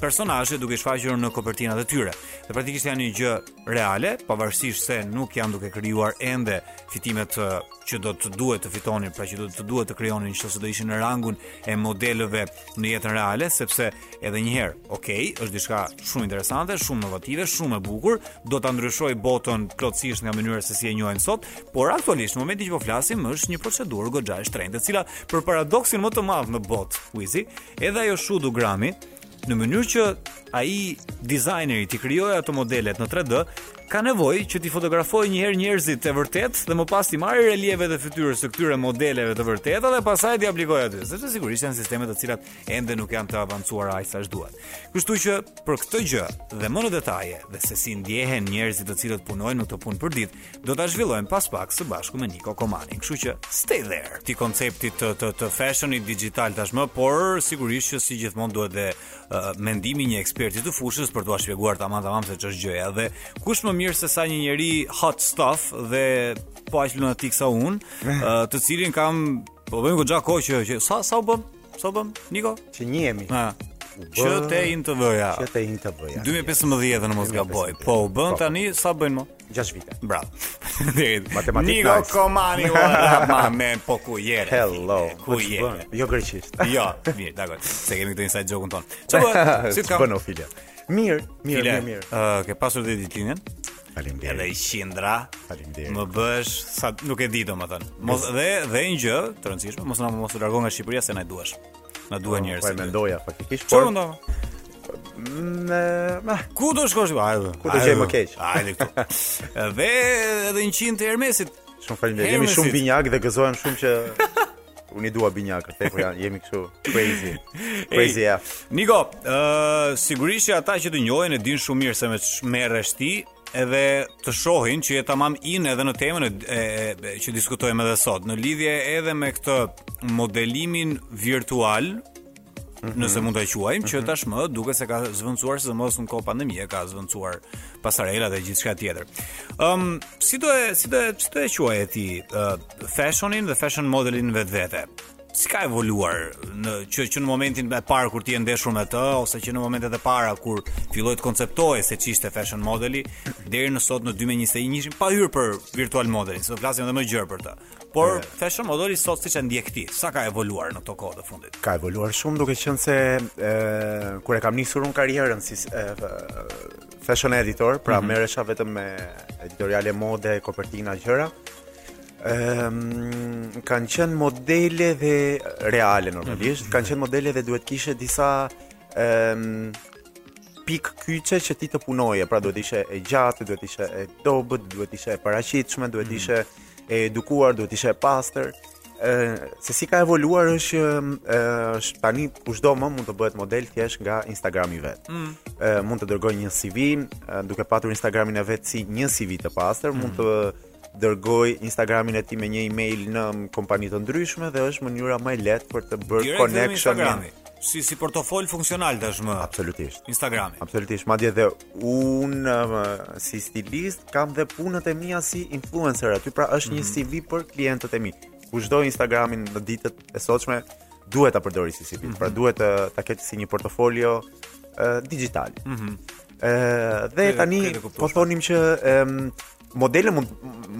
personazhe duke i shfaqur në kopertinat e tyre. Dhe praktikisht janë një gjë reale, pavarësisht se nuk janë duke krijuar ende fitimet që do të duhet të fitonin, pra që do të duhet të krijonin nëse do ishin në rangun e modelëve në jetën reale, sepse edhe një herë, ok, është diçka shumë interesante, shumë inovative, shumë e bukur, do ta ndryshojë botën plotësisht nga mënyra se si e njohim sot, por aktualisht në momentin që po flasim është një procedurë goxha e shtrenjtë, e cila për paradoksin më të madh në botë, Wizi, edhe ajo Shudu Grami, në mënyrë që ai dizajneri t'i krijojë ato modelet në 3D, ka nevojë që t'i fotografojë një herë njerëzit e vërtetë dhe më pas t'i marrë relievet e fytyrës së këtyre modeleve të vërteta dhe pastaj t'i aplikojë aty. Sepse sigurisht janë sisteme të cilat ende nuk janë të avancuara aq sa është duhet. Kështu që për këtë gjë dhe më në detaje dhe se si ndjehen njerëzit të cilët punojnë në këtë punë përditë, do ta zhvillojmë pas pak së bashku me Niko Komanin. Kështu që stay there. Te koncepti të të të fashionit digital tashmë, por sigurisht që si gjithmonë duhet dhe uh, mendimi i një eksperti të fushës për t'ua shpjeguar tamam tamam se ç'është gjëja dhe kush më mirë se sa një njeri hot stuff dhe po aq lunatik sa unë, uh, të cilin kam po bëhen goxha kohë që, që sa sa u bëm? Sa u bëm? Niko? Që njihemi. Ha. Që te in të vëja. Që te in të vëja. 2015 në mos gaboj. Po u bën po. tani sa bëjnë më? 6 vite. Bravo. Matematikë. Niko nice. Komani ora ma me po ku je? Hello. Ku je? Jo greqisht. Jo, mirë, dakor. Se kemi këtu inside joke-un ton. Çfarë? Si të kam? Bëno filja. Mirë, mirë, mirë, mirë. Ë, uh, ke pasur dhe ditëlindjen? Faleminderit. Edhe njëqind. Faleminderit. Më bësh sa nuk e di domethën. Mos dhe dhe një gjë të rëndësishme, mos na mos u largo nga Shqipëria se na duhesh. Na duhen njerëz. Po mendoja faktikisht. Çfarë ndodh? Në, në, ku do shkosh ti? Hajde. Ku do gjesh më keq? Hajde këtu. Dhe edhe 100 të Hermesit. Shumë faleminderit. Jemi shumë binjak dhe gëzohem shumë që unë i dua binjakët se po janë jemi kështu crazy. Crazy hey, Niko, ë uh, sigurisht që ata që të njohin e dinë shumë mirë se me ç'merresh ti, edhe të shohin që je tamam in edhe në temën e, e, e që diskutojmë edhe sot, në lidhje edhe me këtë modelimin virtual, mm -hmm. nëse mund ta quajmë, mm -hmm. që mhm. tashmë duket se ka zëvendësuar sidomos në kohë pandemie ka zëvendësuar pasarelat e gjithçka tjetër. Ëm, um, si do e si do e si do e quaje ti uh, fashionin dhe fashion modelin në vetvete? Si ka evoluar në që që në momentin e parë kur ti je ndeshur me të ose që në momentet e para kur filloi të konceptohej se ç'ishte fashion modeli deri në sot në 2021-shin pa hyrë për virtual modelin, se do flasim edhe më gjerë për të. Por e... fashion modeli sot siç e ndjek ti, sa ka evoluar në këto kohë të fundit? Ka evoluar shumë duke qenë se e, kur e kam nisur unë karrierën si e, fashion editor, pra mm -hmm. merresha vetëm me editoriale mode, kopertina, gjëra. Ehm, kanë qenë modelet reale normalisht, mhm. kanë qenë modele dhe duhet kishe disa ehm pika kyçe që ti të punoje, pra duhet ishe e gjatë, duhet ishe e dobët, duhet ishe e paraqitshme, duhet mhm. ishe e edukuar, duhet ishe e pastër. Ëh, se si ka evoluar është që ehm, është tani kushdo mund të bëhet model thjesht nga Instagrami i vet. Mm. mund të dërgojë një CV, duke patur Instagramin e vet si një CV të pastër, mund mhm. të dërgojë Instagramin e tij me një email në kompani të ndryshme dhe është mënyra më e lehtë për të bërë connection me si si portofol funksional tashmë. Absolutisht. Instagrami. Absolutisht. Madje dhe unë um, si stilist kam dhe punët e mia si influencer aty, pra është mm -hmm. një mhm. CV për klientët e mi. Kushdo Instagramin në ditët e sotshme duhet ta përdorë si CV, mm -hmm. pra mhm. duhet uh, ta ketë si një portofolio uh, digital. Mhm. Mm dhe tani po thonim që um, Modele mund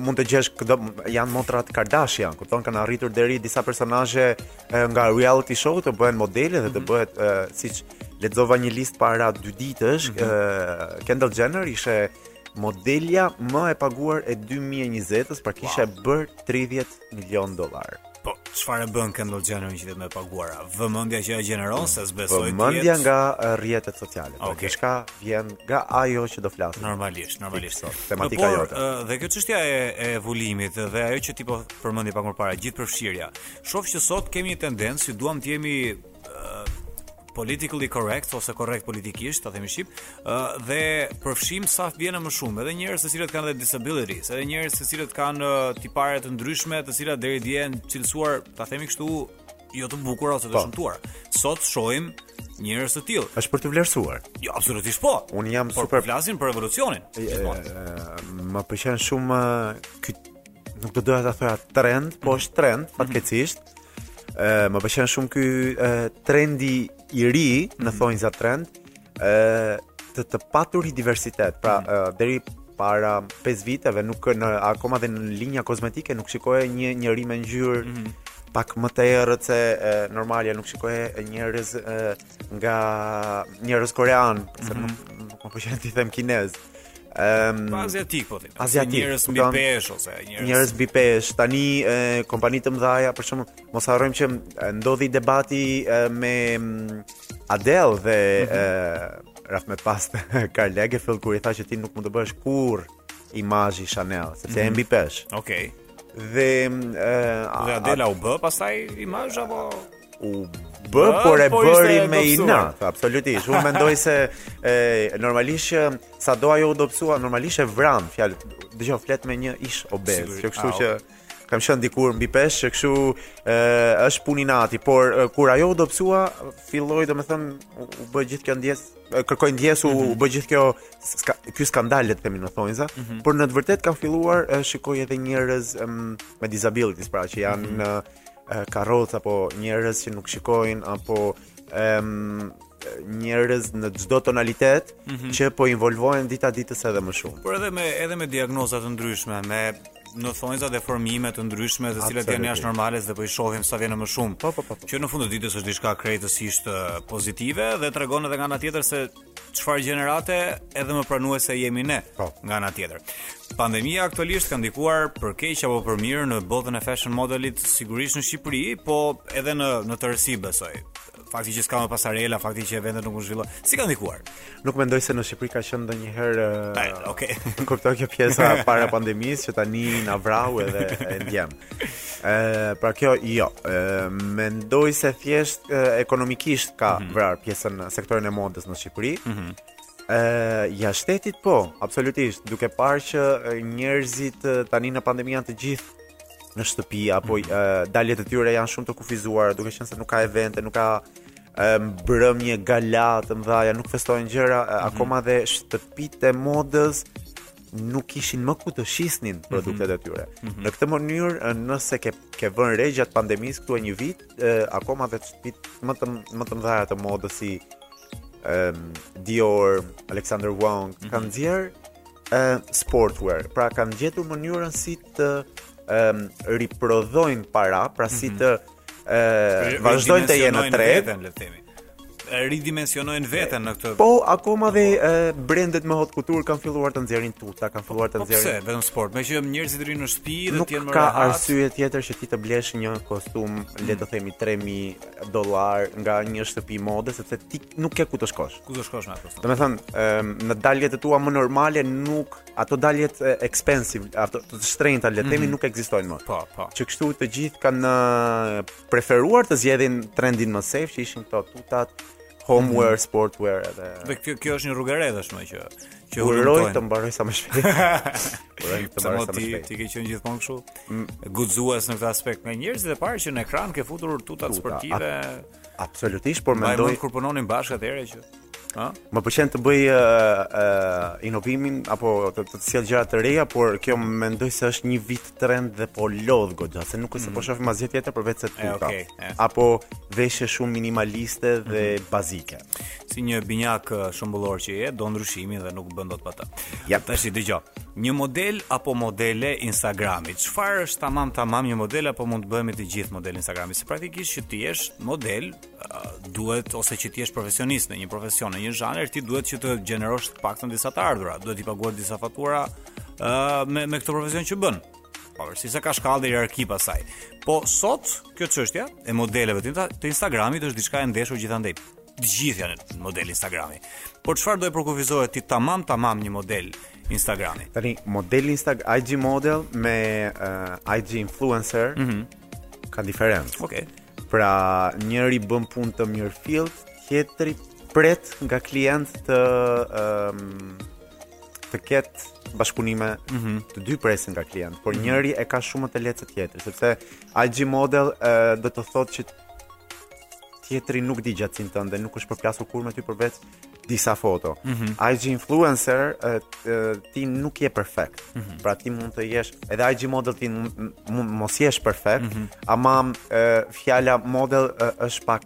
mund të gjesh këdo janë motrat Kardashian, kupton kanë arritur deri disa personazhe nga reality show të bëhen modele dhe të mhm. bëhet mm -hmm. siç lexova një listë para dy ditësh, mm -hmm. Kendall Jenner ishte modelja më e paguar e 2020-s, pra kishte wow. bërë 30 milion dollarë. Po, çfarë bën Kendall Jenner që është më e paguara? Vëmendja që ajo gjeneron se s'besoj ti. Vëmendja nga rrjetet sociale. Okay. Gjithçka vjen nga ajo që do flas. Normalisht, normalisht sot. Tematika por, jote. Dhe kjo çështja e, e bullimit dhe ajo që ti po përmendje pak më parë, gjithëpërfshirja. Shoh që sot kemi një tendencë që duam të jemi politically correct ose korrekt politikisht, ta themi shqip, ë dhe përfshim sa vjen e më shumë, edhe njerëz të cilët kanë disabilities, edhe njerëz të cilët kanë tipare të ndryshme, të cilat deri dje janë cilësuar, ta themi kështu, jo të bukur ose të po. shëmtuar. Sot shohim njerëz të tillë. Është për të vlerësuar. Jo, absolutisht po. Unë jam pro, super flasim për evolucionin. Më pëlqen shumë ky nuk do doja ta thoja trend, po është trend mhm. fatkeqësisht. Ë më pëlqen shumë ky trendi i ri në mhm. thonjza trend, ë të të paturit diversitet. Pra mhm. deri para 5 viteve nuk në akoma dhe në linja kozmetike nuk shikoje një njeri me ngjyrë pak më të errët se normalja, nuk shikoje njerëz nga njerëz koreanë, mm -hmm. se mhm. nuk më pëlqen t'i them kinezë. Ehm, um, aziatik po them. Aziatik, njerëz mbi peshë ose njerëz. Njerëz mbi peshë. Tani e, kompani të mëdha, për shembull, mos harrojmë që ndodhi debati e, me Adele dhe mm -hmm. e, rahmet pastë, Karl Lagerfeld kur i tha që ti nuk mund të bëhesh kurrë imazhi Chanel, sepse mm -hmm. je mhm. mbi peshë. Okej. Okay dhe uh, dhe Adela u bë pastaj imazh apo u bë, por e po bëri me inat. Absolutisht. Unë mendoj se e, normalisht që sado ajo u dobësua, normalisht e vran fjala. Dëgjo, flet me një ish-obez, që kështu që kam qenë dikur mbi peshë, që kështu ë është punë inati, por e, kur ajo u dobësua, filloi domethënë u, u bë gjithë kjo ndjesë, kërkoi ndjesë u, mm -hmm. u bë gjithë kjo ska, ky skandal le të themi në thonjza, mm -hmm. por në të vërtetë kam filluar e, shikoj edhe njerëz e, me disabilities, pra që janë mm -hmm. karrocë apo njerëz që nuk shikojnë apo um, njerëz në çdo tonalitet mm -hmm. që po involvohen dita-ditës edhe më shumë. Por edhe me edhe me diagnoza të ndryshme, me në thonjza deformime të ndryshme të cilat janë jashtë normales dhe po i shohim sa vjen e më shumë. Po, po, po, po. Që në fund të ditës është diçka krejtësisht pozitive dhe tregon edhe nga ana tjetër se çfarë gjenerate edhe më pranuese jemi ne po. nga ana tjetër. Pandemia aktualisht ka ndikuar për keq apo për mirë në botën e fashion modelit, sigurisht në Shqipëri, po edhe në në tërësi besoj. Fakti që s'ka më pasarela, fakti që eventet nuk zhvillohen, si ka ndikuar? Nuk mendoj se në Shqipëri ka qenë ndonjëherë uh, okay. kuptoj kjo pjesa para pandemisë që tani na vrau edhe e ndjem. Ëh, pra kjo jo. Ëh, mendoj se thjesht ekonomikisht ka mm -hmm. vrarë pjesën, sektorin e modës në Shqipëri. Ëh, mm -hmm. jashtë shtetit po, absolutisht, duke parë që njerëzit tani në pandemi janë të gjithë në shtëpi apo mm -hmm. daljet e tyre janë shumë të kufizuara, duke qenë se nuk ka evente, nuk ka mbrëmje gala të mëdha, nuk festohen gjëra, mm -hmm. akoma dhe shtëpitë e modës nuk kishin më ku të shisnin mhm. produktet e tyre. Mm -hmm. Në këtë mënyrë, nëse ke ke vënë re gjatë pandemisë këtu një vit, e, akoma dhe shtëpitë më të më të mëdha të modës si um, Dior, Alexander Wang mm -hmm. kanë nxjerrë uh, sportswear. Pra kanë gjetur mënyrën si të um, riprodhojnë para, pra si mhm. të uh, vazhdojnë të jenë në treg. ridimensionojnë veten në këtë. Po, akoma dhe e, brendet me haute couture kanë filluar të nxjerrin tuta, kanë filluar të po, nxjerrin. Po pse, vetëm sport, meqë njerëzit rrinë në shtëpi dhe të jenë më rehat. Nuk ka arsye tjetër që ti të blesh një kostum, hmm. le të themi 3000 dollarë nga një shtëpi mode sepse ti nuk ke ku të shkosh. Ku të shkosh me atë kostum? Domethënë, në daljet e tua më normale nuk ato daljet expensive, ato të shtrenjta le të themi mm -hmm. nuk ekzistojnë më. Po, po. Që kështu të gjithë kanë preferuar të zgjedhin trendin më safe që ishin këto tutat homewear, mhm. sportswear edhe. Dhe kjo kjo është një rrugë e re tashmë që që uroj të mbarojë sa më shpejt. Uroj të mbarojë sa më shpejt. Ti ke qenë gjithmonë kështu mm guxues në këtë aspekt nga njerëzit e parë që në ekran ke futur tutat sportive. Absolutisht, por mendoj kur punonim bashkë atëherë që Ha? Më pëlqen të bëj uh, uh, inovimin apo të të sjell gjëra të reja, por kjo mendoj se është një vit trend dhe po lodh goxha, se nuk është se po mm. shohim asgjë tjetër përveç se tuta. Okay, yeah. Apo veshje shumë minimaliste dhe mm -hmm. bazike. Si një binjak shembullor që je, do ndryshimin dhe nuk bën dot pa të. Ja, yep. tashi dëgjo. Një model apo modele Instagrami. Çfarë është tamam tamam një model apo mund të bëhemi të gjithë model Instagrami? Se praktikisht që ti je model, duhet ose që të jesh profesionist në një profesion, në një zhanër, ti duhet që të gjenerosh të paktën disa të ardhura, duhet të paguash disa fatura ë uh, me me këtë profesion që bën. Pavarësisht se ka shkallë hierarkie pastaj. Po sot kjo çështja e modeleve të, të Instagramit është diçka e ndeshur gjithandej. Të gjithë janë model Instagrami. Por çfarë do të përkufizoje ti tamam tamam një model Instagrami? Tani model Instagram IG model me uh, IG influencer. Mhm. Mm Ka diferencë. Okej. Okay. Pra, njëri bën punë të mirëfillt, tjetri pret nga klientët ëm um, të ketë bashkëpunime mm -hmm. të dy presin nga klientët, por mhm. njëri e ka shumë më të lehtë se tjetri, sepse IG model e, do të thotë që tjetri nuk di gjatësinë tënde, nuk është përplasur kurrë me ty përveç, disa foto. Mm -hmm. IG influencer e, e, ti nuk je perfekt. Mm -hmm. Pra ti mund të jesh edhe IG model ti mund mos jesh perfekt, mm -hmm. ama e, fjala model e, është pak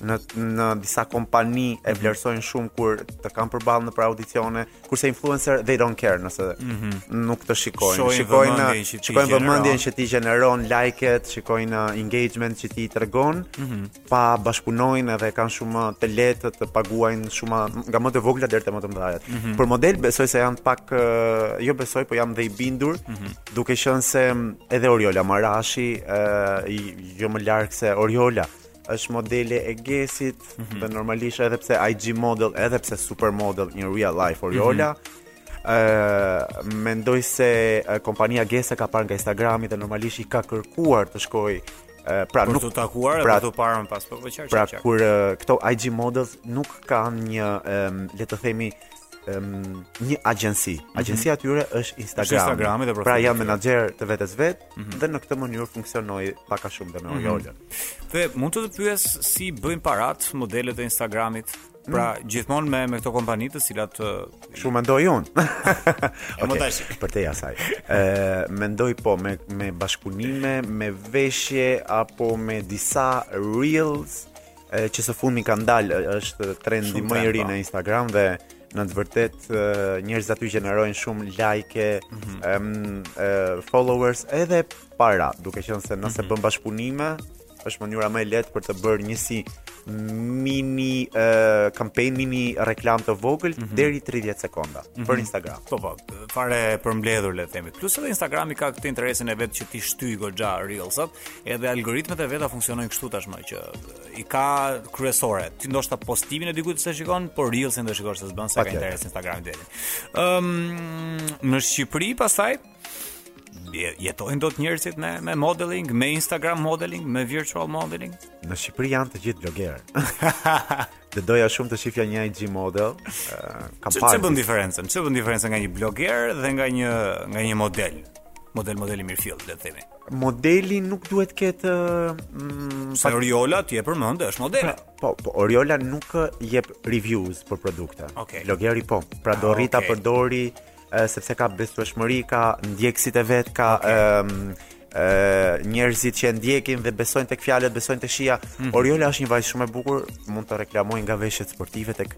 në në disa kompani e mhm. vlerësojnë shumë kur të kanë përballë nëpër audicione, kurse influencer they don't care nëse mm -hmm. nuk të shikojnë. Shojnë shikojnë shikojnë vëmendjen që ti gjeneron, like-et, shikojnë uh, engagement që ti tregon. Mm -hmm. pra bashkëpunojnë edhe kanë shumë të lehtë të paguajnë shumë nga më të vogla deri te më të mëdha. Mm -hmm. Për model besoj se janë pak jo besoj, po jam dhe i bindur, mm -hmm. duke qenë se edhe Oriola Marashi ë jo më larg se Oriola është modele e Guess-it, mm -hmm. dhe normalisht edhe pse IG model, edhe pse super model in real life Oriola. Mm -hmm ë mendoj se kompania Guess e ka parë nga Instagrami dhe normalisht i ka kërkuar të shkojë Pra nuk janë takuar pra, të parën pas po po qartë. Pra qar. kur këto IG models nuk kanë një um, le të themi um, një agjenci. Mhm. Agjencia mm -hmm. e tyre është Instagram. Instagrami dhe pra profili. Pra janë menaxherë të vetes vet mm -hmm. dhe në këtë mënyrë funksionoi pak a shumë dhe me mm -hmm. Oriolën. Dhe mund të të pyes si bëjnë parat modelet e Instagramit Pra, mm. gjithmonë me me këto kompani të cilat shumë mendoj unë. okay, përtej asaj. Ë, mendoj po me me bashkëpunime, me veshje apo me disa reels e, që së fundmi kanë dalë, është trendi më i ri po. në Instagram dhe në të vërtetë njerëzit aty gjenerojnë shumë like, mm -hmm. um, uh, followers edhe para, duke qenë se nëse mm -hmm. bën bashkëpunime, është mënyra më e lehtë për të bërë një si mini uh, campaign, mini reklamë të vogël mm -hmm. deri 30 sekonda mm -hmm. për Instagram. Po po, fare përmbledhur le të themi. Plus edhe Instagrami ka këtë interesin e vet që t'i shtyjë goxha Reels-at, edhe algoritmet e veta funksionojnë kështu tashmë që i ka kryesore. Ti ndoshta postimin e dikujt s'e shikon, por Reels-in do shikosh se s'bën se ka interes Instagrami deri. Ëm um, në Shqipëri pastaj jetojnë dot njerëzit me me modeling, me Instagram modeling, me virtual modeling. Në Shqipëri janë të gjithë blogerë. Do doja shumë të shifja një IG model. Uh, kam parë. Çfarë bën diferencën? Çfarë bën diferencën nga një bloger dhe nga një nga një model? Model model i mirëfillt, le të themi. Modeli nuk duhet të ketë mm, pa... Oriola që e përmende, është model. Pra, po, po Oriola nuk jep reviews për produkte. Okay. Blogeri po. Pra do ah, rrita okay. përdori sepse ka besueshmëri, ka ndjekësit e vet, ka okay njerëzit që e ndjekin dhe besojnë tek fjalët, besojnë tek shija. Mm -hmm. Oriola është një vajzë shumë e bukur, mund të reklamojë nga veshjet sportive tek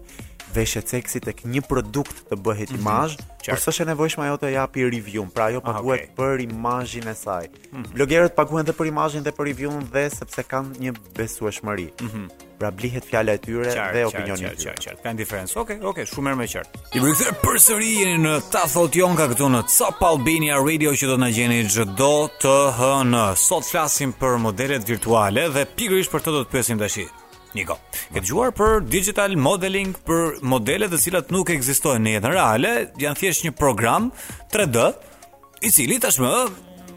veshjet seksi tek një produkt të bëhet mm -hmm. imazh, por s'është e nevojshme ajo të japi review, pra ajo ah, paguhet okay. për imazhin e saj. Mm -hmm. Blogerët paguhen dhe për imazhin dhe për review dhe sepse kanë një besueshmëri. Mm -hmm. Pra blihet fjala e tyre qartë, dhe opinioni i tyre. Qartë, ka diferencë. Okej, okay, okej, okay, shumë më qartë. U rikthyem përsëri jeni në Ta Thot Jonka këtu në Top Albania Radio që do të na gjeni çdo të hënë. Sot flasim për modelet virtuale dhe pikërisht për këtë do të pyesim tani. Niko, ke dëgjuar për digital modeling për modele të cilat nuk ekzistojnë në jetën reale, janë thjesht një program 3D I cili tashmë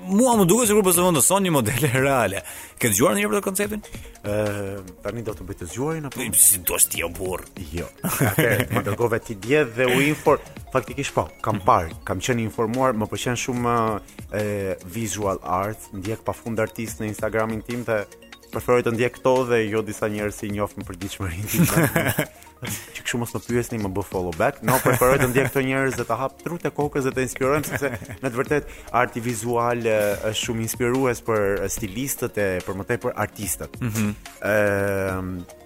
mua më duket sikur po zëvendëson një modele reale. Ke dëgjuar ndonjëherë për këtë konceptin? Ë, uh, tani do të bëj të zgjuarin apo? Si do ti, o burrë? Jo. Atëherë, më dërgove ti dje dhe u infor, faktikisht po, kam parë, kam qenë informuar, më pëlqen shumë e visual art, ndjek pafund artistë në Instagramin tim dhe preferoj të ndjek këto dhe jo disa njerëz që njohim në përditshmërinë. Që kështu mos më pyesni, më bëj follow back. No, preferoj të ndjek këto njerëz dhe të hap trutë e kokës dhe të inspirohem sepse në të vërtetë arti vizual është shumë inspirues për stilistët e për më tepër artistët. Ëm mm -hmm. e,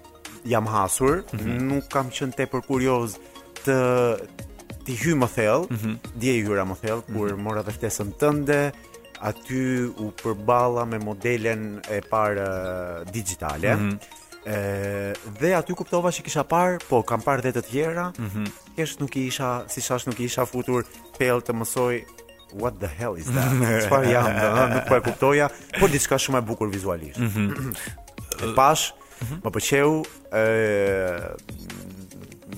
jam hasur, mm -hmm. nuk kam qenë tepër kurioz t'i hyj më thellë, mm -hmm. dje i hyra më thellë kur mm -hmm. mora dhe ftesën tënde, aty u përballa me modelen e parë digjitale. Mm -hmm. E, dhe aty kuptova që kisha parë, po kam parë dhe të tjera. Mhm. Mm Kesh nuk i isha, siç thashë nuk i isha futur thellë të mësoj what the hell is that? Çfarë janë, dhe nuk po e kuptoja, por diçka shumë e bukur vizualisht. Mm -hmm. E pashë, mm -hmm. më pëlqeu ë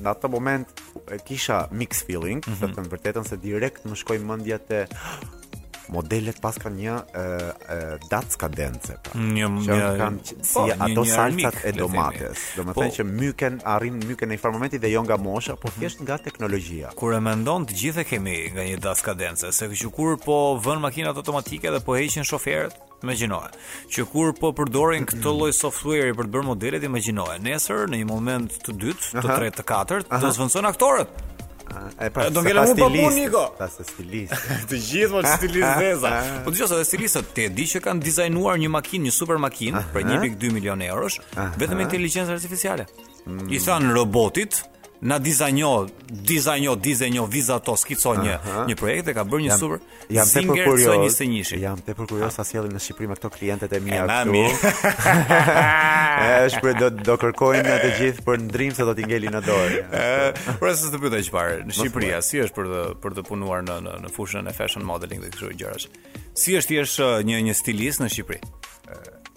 në atë moment e kisha mix feeling, mm -hmm. të them të vërtetën se direkt më shkoi mendja te modelet paskan një datë skadence pra. Një që një, kanë që, po, si një, ato salcat e domates. Domethënë po, që myken arrijnë myken në një farë momenti dhe jo nga mosha, por mhm. thjesht nga teknologjia. Kur e mendon të gjithë e kemi nga një datë skadence, se që kur po vënë makinat automatike dhe po heqin shoferët, Imagjinoje, që kur po përdorin këtë lloj software-i për të bërë modelet, imagjinoje, nesër në një moment të dytë, të Aha. tretë, të katërt, Aha. do zëvendësojnë aktorët. E pra, do ngelim pa punë Niko. Po stilist. të gjithë mos stilist veza. Po dëgjo, se stilistët ti e di që kanë dizajnuar një makinë, një super makinë për 1.2 milion eurosh, vetëm me inteligjencë artificiale. mm. i thanë robotit, na dizajno, dizajno, dizajno, vizato, skico një, uh -huh. një projekt dhe ka bërë një jam, super jam tepër kurioz, një së njëshi. Jam tepër kurioz, sa ta sjellin në Shqipëri me këto klientet e mia këtu. Mi. e, është për do, do kërkojnë në të gjithë për ndërrim se do t'i ngeli në dorë. Por se të pyta që parë, në Shqipëri, si është për të, për të punuar në, në, në fushën e fashion modeling dhe kështu gjërash. Si është të jesh uh, një, një stilist në Shqipëri?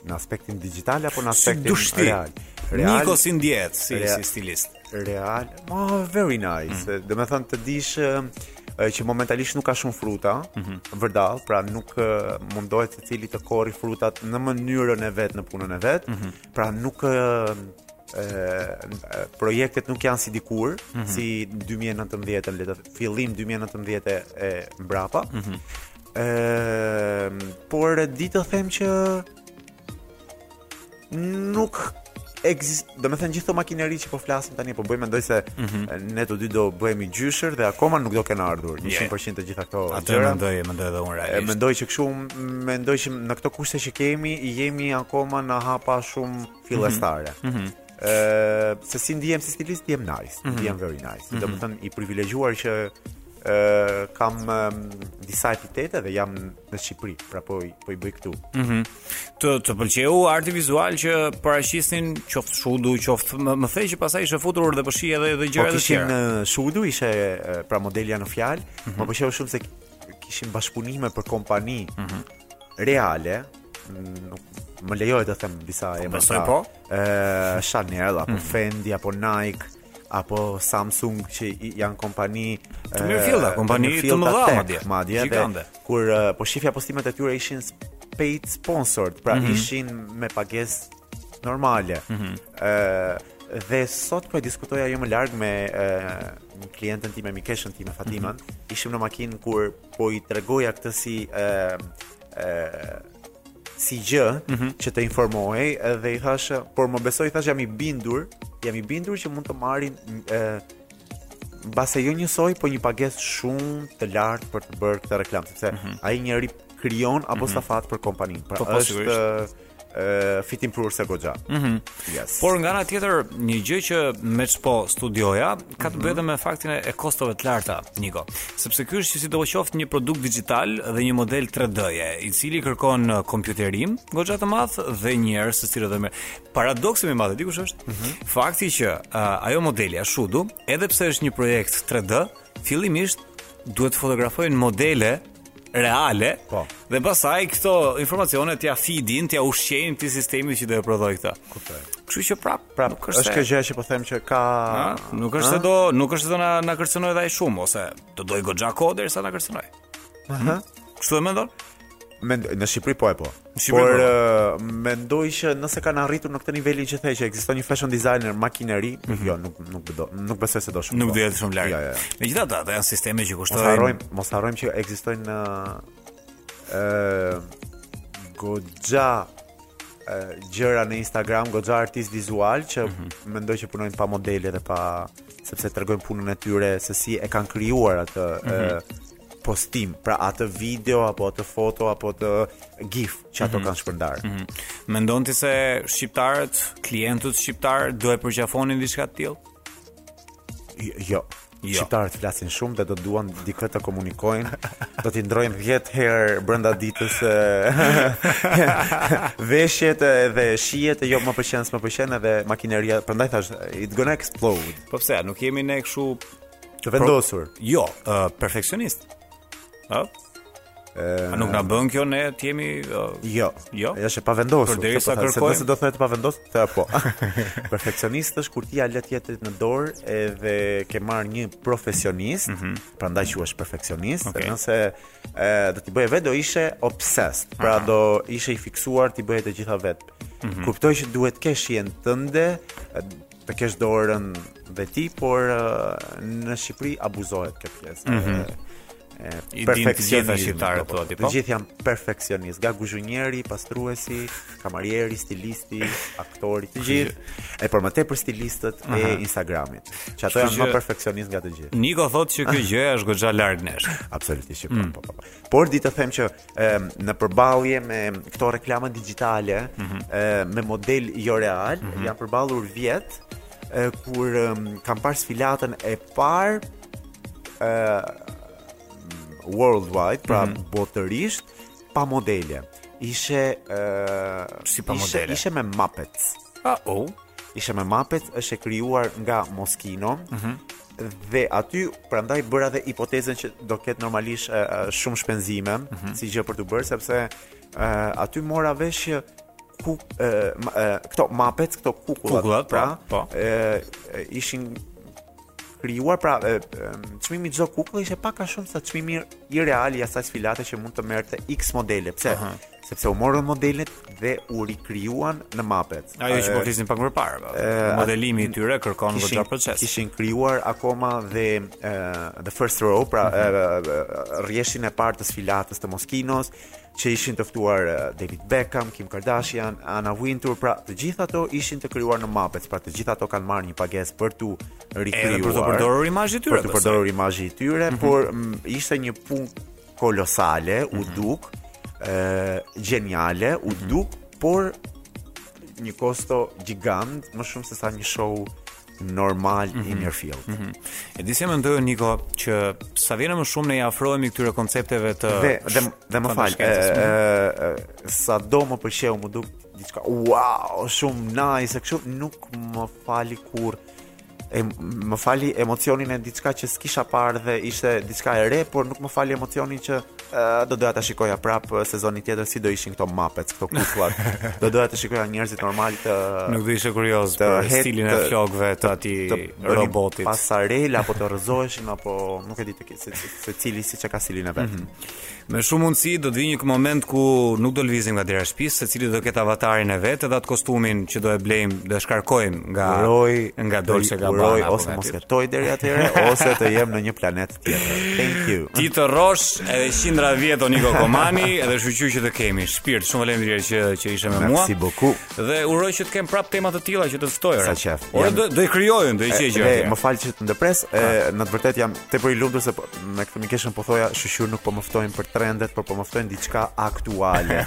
në aspektin digital apo në aspektin Dushti. real? Real. Niko si ndihesh si Real. si stilist. Real. Oh, very nice. Mm. Domethënë të dish ë, ë, që momentalisht nuk ka shumë fruta, Mhm. vërdall, pra nuk ë, mundohet secili të korrë frutat në mënyrën e vet, në punën e vet. Mhm. Pra nuk ë, ë, ë, projektet nuk janë si dikur, Mhm. si 2019-ën, le të fillim 2019 e mbrapa. Ehm, por e di të them që nuk ekzist, domethënë gjithë këto makineri që po flasim tani po bëjmë mendoj se mm -hmm. ne të dy do bëhemi gjyshër dhe akoma nuk do kenë ardhur 100% yeah. të gjitha këto gjëra. Atë mendoj, mendoj edhe unë realisht. Mendoj që kështu mendoj që në këto kushte që kemi jemi akoma në hapa shumë mhm. fillestare. Mm -hmm. Ëh, se si ndihem si stilist, ndihem nice, mm -hmm. ndihem very nice. Mm -hmm. Domethënë mhm. i privilegjuar që Uh, kam um, disa epitete dhe jam në Shqipëri, pra po i, po i bëj këtu. Mm -hmm. Të të pëlqeu arti vizual që paraqisnin qoftë Shudu, qoftë më, më tej që pastaj ishe futur dhe për shi po edhe edhe gjëra po, të tjera. Po kishim Shudu, ishte pra modelja në fjalë, mm -hmm. më mhm. pëlqeu shumë se kishim bashkëpunime për kompani mm -hmm. reale, më lejohet të them disa emra. Po, po. Ë, Chanel apo mm -hmm. Fendi apo Nike. apo Samsung që janë kompani të mirëfillta, kompani të mëdha madje, madje gigante. Kur po shifja postimet e tyre ishin paid sponsored, pra mm -hmm. ishin me pagesë normale. Ëh mm -hmm. dhe sot po e diskutoja jo më larg me ë klienten time, mikeshën time Fatimën, mm -hmm. ishim në makinë kur po i tregoja këtë si ëh si gjë mm -hmm. që të informohej dhe i thashë, por më beso i thashë jam i bindur, jam i bindur që mund të marrin ë mbase jo njësoj, po një pagesë shumë të lartë për të bërë këtë reklamë, sepse mm -hmm. ai njeri krijon apo mm -hmm. stafi atë për kompaninë. Pra po, po është ë fitimprurëse goxha. Mhm. Mm yes. Por nga ana tjetër, një gjë që meqë po studioja, ka të bëjë dhe me faktin e kostove të larta, Niko. Sepse ky është sidoqoftë një produkt dixhital dhe një model 3D-je, i cili kërkon uh, kompjuterim goxha të madh dhe njerëz të cilët më paradoksi më i madh diku është mm -hmm. fakti që uh, ajo modelja Shudu, edhe pse është një projekt 3D, fillimisht duhet të fotografojnë modele reale. Po. Dhe pastaj këto informacione t'ia fidin, t'ia ushqejnë këtij sistemi që do e prodhojë këtë. Kuptoj. Kështu që prap, prap nuk është. Është kjo gjë që po them që ka ha? nuk është se do, nuk është se do na na kërcënojë dhe aq shumë ose do dojë goxha kohë derisa na kërcënojë. Aha. Kështu e mendon? Mend në Shqipëri po e po. Por uh, mendoj që nëse kanë arritur në këtë nivelin që the që ekziston një fashion designer makineri, mm -hmm. jo, nuk nuk do, nuk besoj se do shumë. Nuk do jetë shumë larg. Ja, ja. Megjithatë, ata janë sisteme që kushtojnë. Mos harrojmë, mos harrojmë që ekzistojnë në ë uh, goxha gjëra në Instagram, goxha artistë vizualë që mm -hmm. mendoj që punojnë pa modele dhe pa sepse tregojnë punën e tyre se si e kanë krijuar atë mm -hmm. postim, pra atë video apo atë foto apo atë gif që ato mm -hmm. kanë shpërndarë. Mm -hmm. Mendon ti se shqiptarët, klientët shqiptarë do e përqafonin diçka të tillë? Jo. jo. Shqiptarët flasin shumë dhe do duan dikë të komunikojnë. Do t'i ndrojnë 10 herë brenda ditës veshjet dhe shijet e jo më pëlqen, më pëlqen edhe makineria. Prandaj thashë, it gonna explode. Po pse, nuk jemi ne kështu Të vendosur. Pro, jo, uh, perfeksionist. Ë? A nuk na bën kjo ne të jemi uh, Jo. Jo. Është e pavendosur. Për derisa po kërkojmë se do thotë të pavendos, the po. Perfeksionist është kur ti ia lë tjetrit në dorë edhe ke marrë një profesionist, mm -hmm. prandaj quhesh perfeksionist, okay. nëse e, do t'i bëje vetë do ishe obsessed. Pra Aha. do ishe i fiksuar t'i bëje të gjitha vetë. Mm -hmm. Kuptoj që duhet të kesh idenë tënde, të kesh dorën dhe ti, por në Shqipëri abuzohet kjo pjesë. Mm -hmm. E perfeksionista shqiptare po. Të po? gjithë janë perfeksionistë, nga guzhunjeri, pastruesi, kamarieri, stilisti, aktori, të gjithë. E por më tepër stilistët uh -huh. e Instagramit, që ato janë më perfeksionistë nga të gjithë. Niko thotë që kjo gjë është goxha larg nesh. Absolutisht që po, mm. po, po, po. Por di të them që në përballje me këto reklama digjitale mm -hmm. me modele jo reale, mm -hmm. jam përballur vjet kur kam parë sfilatën e parë worldwide, pra mm -hmm. botërisht pa modele. Ishe uh, si pa ishe, modele. Ishe me Muppets. Ah, oh. Ishe me Muppets, është e krijuar nga Moschino. Mm -hmm. dhe aty prandaj bëra dhe hipotezën që do ketë normalisht uh, shumë shpenzime mm -hmm. si gjë për t'u bërë sepse uh, aty mora vesh që ku uh, uh, këto Muppets këto kukullat, kukullat pra po, po. Uh, ishin krijuar pra çmimi i çdo kukulle ishte pak a shumë sa çmimi real i asaj sfilate që mund të merrte X modele pse uh -huh. sepse u morën modelet dhe u rikrijuan në Muppets. Ajo që po flisnim pak më parë, po. Modelimi i tyre kërkon goxha proces. Kishin krijuar akoma dhe the first row, pra rrjeshin e parë të sfilatës të Moskinos, që ishin të ftuar David Beckham, Kim Kardashian, Anna Wintour, pra të gjitha ato ishin të krijuar në Muppets, pra të gjitha ato kanë marrë një pagesë për t'u rikrijuar. Edhe për të përdorur imazhin e tyre. Për të përdorur imazhin e tyre, mhm. por ishte një punë kolosale, u mhm. duk ë geniale, u mhm. duk, por një kosto gjigante, më shumë se sa një show normal mm -hmm. in your field. Mm -hmm. E disi mendoj Niko që sa vjen më shumë ne i afrohemi këtyre koncepteve të dhe dhe, dhe më fal, sa do më pëlqeu më duk diçka wow, shumë nice, kështu nuk më fali kurrë e, më fali emocionin e diçka që s'kisha parë dhe ishte diçka e re, por nuk më fali emocionin që e, do doja ta shikoja prap sezonin tjetër si do ishin këto Muppets, këto kukullat. do doja të shikoja njerëzit normal të Nuk do ishe kurioz të për het- stilin e të- flokëve të atij të bënin robotit. pasarela apo të rrëzoheshin apo nuk e di të ki- se, se, secili siç e ka stilin e vet. Mhm. Me shumë mundësi do të vijë një moment ku nuk do lëvizim nga dera e shtëpisë, secili do të ketë avatarin e vet edhe atë kostumin që do e blejmë, do e shkarkojmë nga uroj, nga Dolce Gabbana. Uroj ose mos jetoj deri atëherë ose të jem në një planet tjetër. Thank you. Ti të rrosh edhe qindra vjet o Niko Komani, edhe shuqyr që të kemi. Shpirt, shumë faleminderit që që ishe me mua. Merci beaucoup. Dhe uroj që të kem prap tema të tilla që të ftoj. Sa qejf. Ora do do i krijojmë, do i qejë gjë. Më fal që të ndërpres, ah. në të vërtetë jam tepër i lumtur se po, me këtë mikeshën po thoja shyqyr nuk po më ftojnë për trendet, por po më ftojnë diçka aktuale.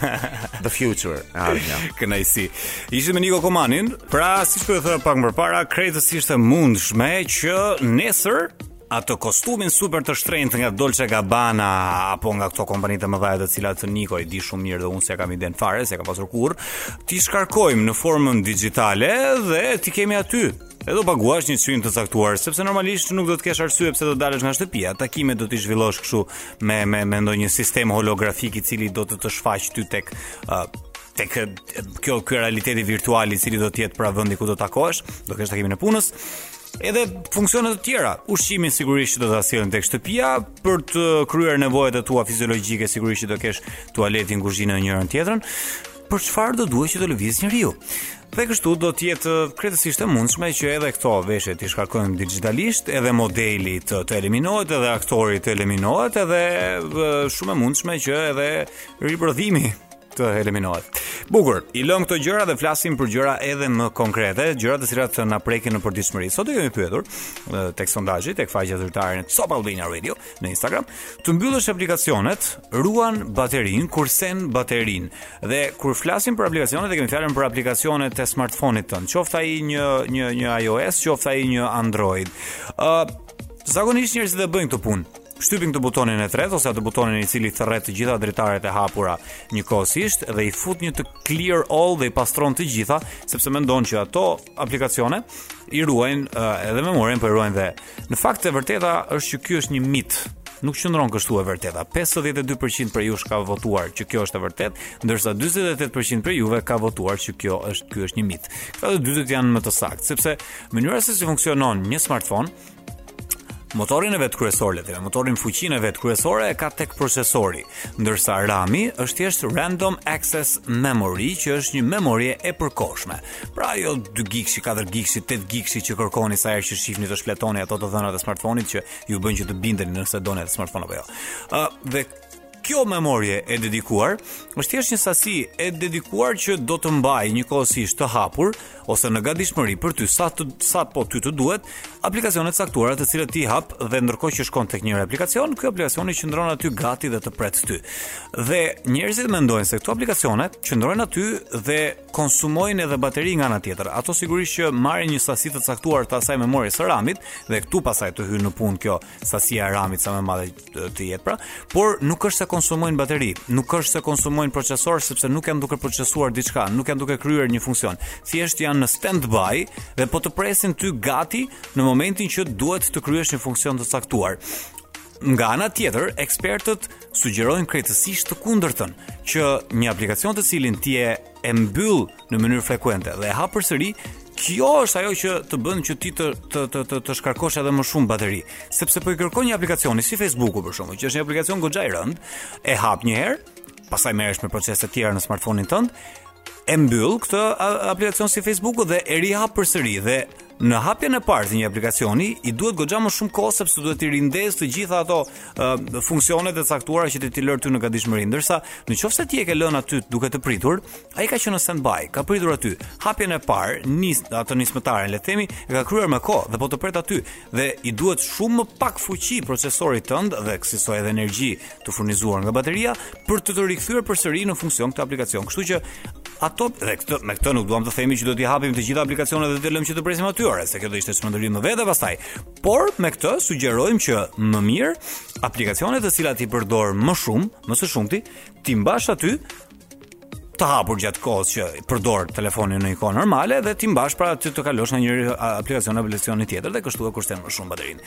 The future, e ardhmja. Kënaqësi. Ishim me Niko Komanin. Pra, siç po e thoshim pak më parë, krejtësisht e mundshme që nesër atë kostumin super të shtrenjtë nga Dolce Gabbana apo nga këto kompani të mëdha të cilat të Niko i di shumë mirë dhe unë s'e kam iden fare, s'e kam pasur kurrë, t'i shkarkojmë në formën digjitale dhe t'i kemi aty Dhe do paguash një çmim të caktuar, sepse normalisht nuk do të kesh arsye pse do dalësh nga shtëpia. Takimet do t'i zhvillosh kështu me me me ndonjë sistem holografik i cili do të të shfaq ty tek uh, tek kjo ky realiteti virtual i cili do të jetë pra vendi ku do të takohesh, do kesh takimin e punës. Edhe funksione të tjera, ushqimin sigurisht që do ta sjellin tek shtëpia për të kryer nevojat e tua fiziologjike, sigurisht që do kesh tualetin, kuzhinën njërën tjetrën. Për çfarë do duhej që të lëviz njeriu? Dhe kështu do të jetë uh, krejtësisht e mundshme që edhe këto veshje t'i shkarkojmë digjitalisht, edhe modeli të, të eliminohet, edhe aktori të eliminohet, edhe uh, shumë e mundshme që edhe riprodhimi të eliminohet. Bukur, i lëm këto gjëra dhe flasim për gjëra edhe më konkrete, gjëra të cilat na prekin në përditshmëri. Sot ju kemi pyetur uh, tek sondazhi, tek faqja zyrtare në Top Albania Radio, në Instagram, të mbyllësh aplikacionet, ruan baterinë, kursen baterinë. Dhe kur flasim për aplikacionet, e kemi fjalën për aplikacionet e smartphone-it tënd, qoftë ai një një një iOS, qoftë ai një Android. Ë uh, zakonisht njerëzit e bëjnë këtë punë shtypin këtë butonin e tretë ose atë butonin i cili thërret të gjitha dritaret e hapura njëkohësisht dhe i fut një clear all dhe i pastron të gjitha sepse mendon që ato aplikacione i ruajnë uh, edhe memorien, po e ruajnë dhe. Në fakt e vërteta është që ky është një mit. Nuk qëndron kështu e vërteta. 52% prej jush ka votuar që kjo është e vërtetë, ndërsa 48% prej juve ka votuar që kjo është ky është një mit. Këta të dytët janë më të saktë, sepse mënyra se si funksionon një smartphone Motorin e vet kryesor le të themi, motorin fuqinë e vet kryesore e ka tek procesori, ndërsa RAM-i është thjesht Random Access Memory, që është një memorie e përkohshme. Pra ajo 2 GB, 4 GB, 8 GB që kërkoni sa herë që shihni të shfletoni ato të dhënat e smartphone-it që ju bëjnë që të bindeni nëse e doni atë smartphone apo jo. Ë uh, dhe Kjo memorie e dedikuar është thjesht një sasi e dedikuar që do të mbajë njëkohësisht të hapur ose në gatishmëri për ty sa të sapo ty të duhet aplikacione të caktuara të cilat ti i hap dhe ndërkohë që shkon tek një aplikacion, ky aplikacioni qëndron aty gati dhe të pret ty. Dhe njerëzit mendojnë se këto aplikacione qëndrojnë aty dhe konsumojnë edhe bateri nga ana tjetër. Ato sigurisht që marrin një sasi të caktuar të asaj memories së RAM-it dhe këtu pastaj të hyn në punë kjo sasia e RAM-it sa më e madhe të jetë pra, por nuk është se konsumojnë bateri, nuk është se konsumojnë procesor sepse nuk janë duke procesuar diçka, nuk janë duke kryer një funksion. Thjesht janë në standby dhe po të presin ty gati në momentin që duhet të kryesh një funksion të caktuar. Nga ana tjetër, ekspertët sugjerojnë krejtësisht të kundërtën, që një aplikacion të cilin ti e e mbyll në mënyrë frekuente dhe e hap përsëri, kjo është ajo që të bën që ti të të të të, të shkarkosh edhe më shumë bateri, sepse po i kërkon një aplikacioni si Facebooku për shembull, që është një aplikacion goxha i rëndë, e hap një herë, pastaj merresh me procese të tjera në smartphone-in tënd, e mbyll këtë aplikacion si Facebooku dhe e rihap përsëri dhe Në hapjen e parë të një aplikacioni i duhet goxha më shumë kohë sepse duhet t'i rindezë të gjitha ato uh, funksionet e caktuara që të t'i lërë ty në gatishmëri. Ndërsa, në qoftë se ti e ke lënë aty duke të pritur, ai ka qenë në standby, ka pritur aty. Hapjen e parë, nis atë nismëtaren, le të themi, e ka kryer me kohë dhe po të pret aty dhe i duhet shumë më pak fuqi procesorit tënd dhe kësisoj edhe energji të furnizuar nga bateria për të të rikthyer përsëri në funksion këtë aplikacion. Kështu që ato dhe këtë me këtë nuk duam të themi që do t'i hapim të gjitha aplikacionet dhe t'i lëmë që të presin aty ore, se kjo do ishte çmenduri më vete pastaj. Por me këtë sugjerojmë që më mirë aplikacionet të cilat i përdor më shumë, më së shumti, t'i mbash aty të hapur gjatë kohës që përdor telefonin në kohë normale dhe t'i mbash pra aty të kalosh nga një aplikacion te aplikacioni tjetër dhe kështu e kursen më shumë baterinë.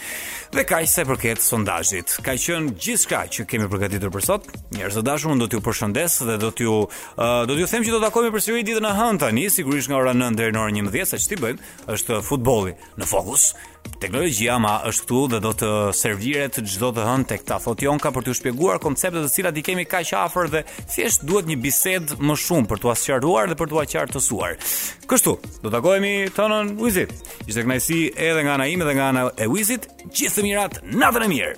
Dhe kaq sa i përket sondazhit, ka qenë gjithçka që kemi përgatitur për sot. Njerëz të dashur, unë do t'ju përshëndes dhe do t'ju uh, do t'ju them që do të takohemi përsëri ditën e hënë tani, sigurisht nga ora 9 deri në orën 11, se ç't'i bëjmë, është futbolli. në fokus. Teknologjia ma është këtu dhe do të serviret çdo të hënë tek ta thotë Jonka për t'ju shpjeguar konceptet të cilat i kemi kaq afër dhe thjesht duhet një bisedë më shumë për t'ua sqaruar dhe për t'ua qartësuar. Kështu, do të takohemi të hënën. Wizit. Ishte kënaqësi edhe nga ana ime dhe nga ana e Wizit. Gjithë të mirat, natën e mirë.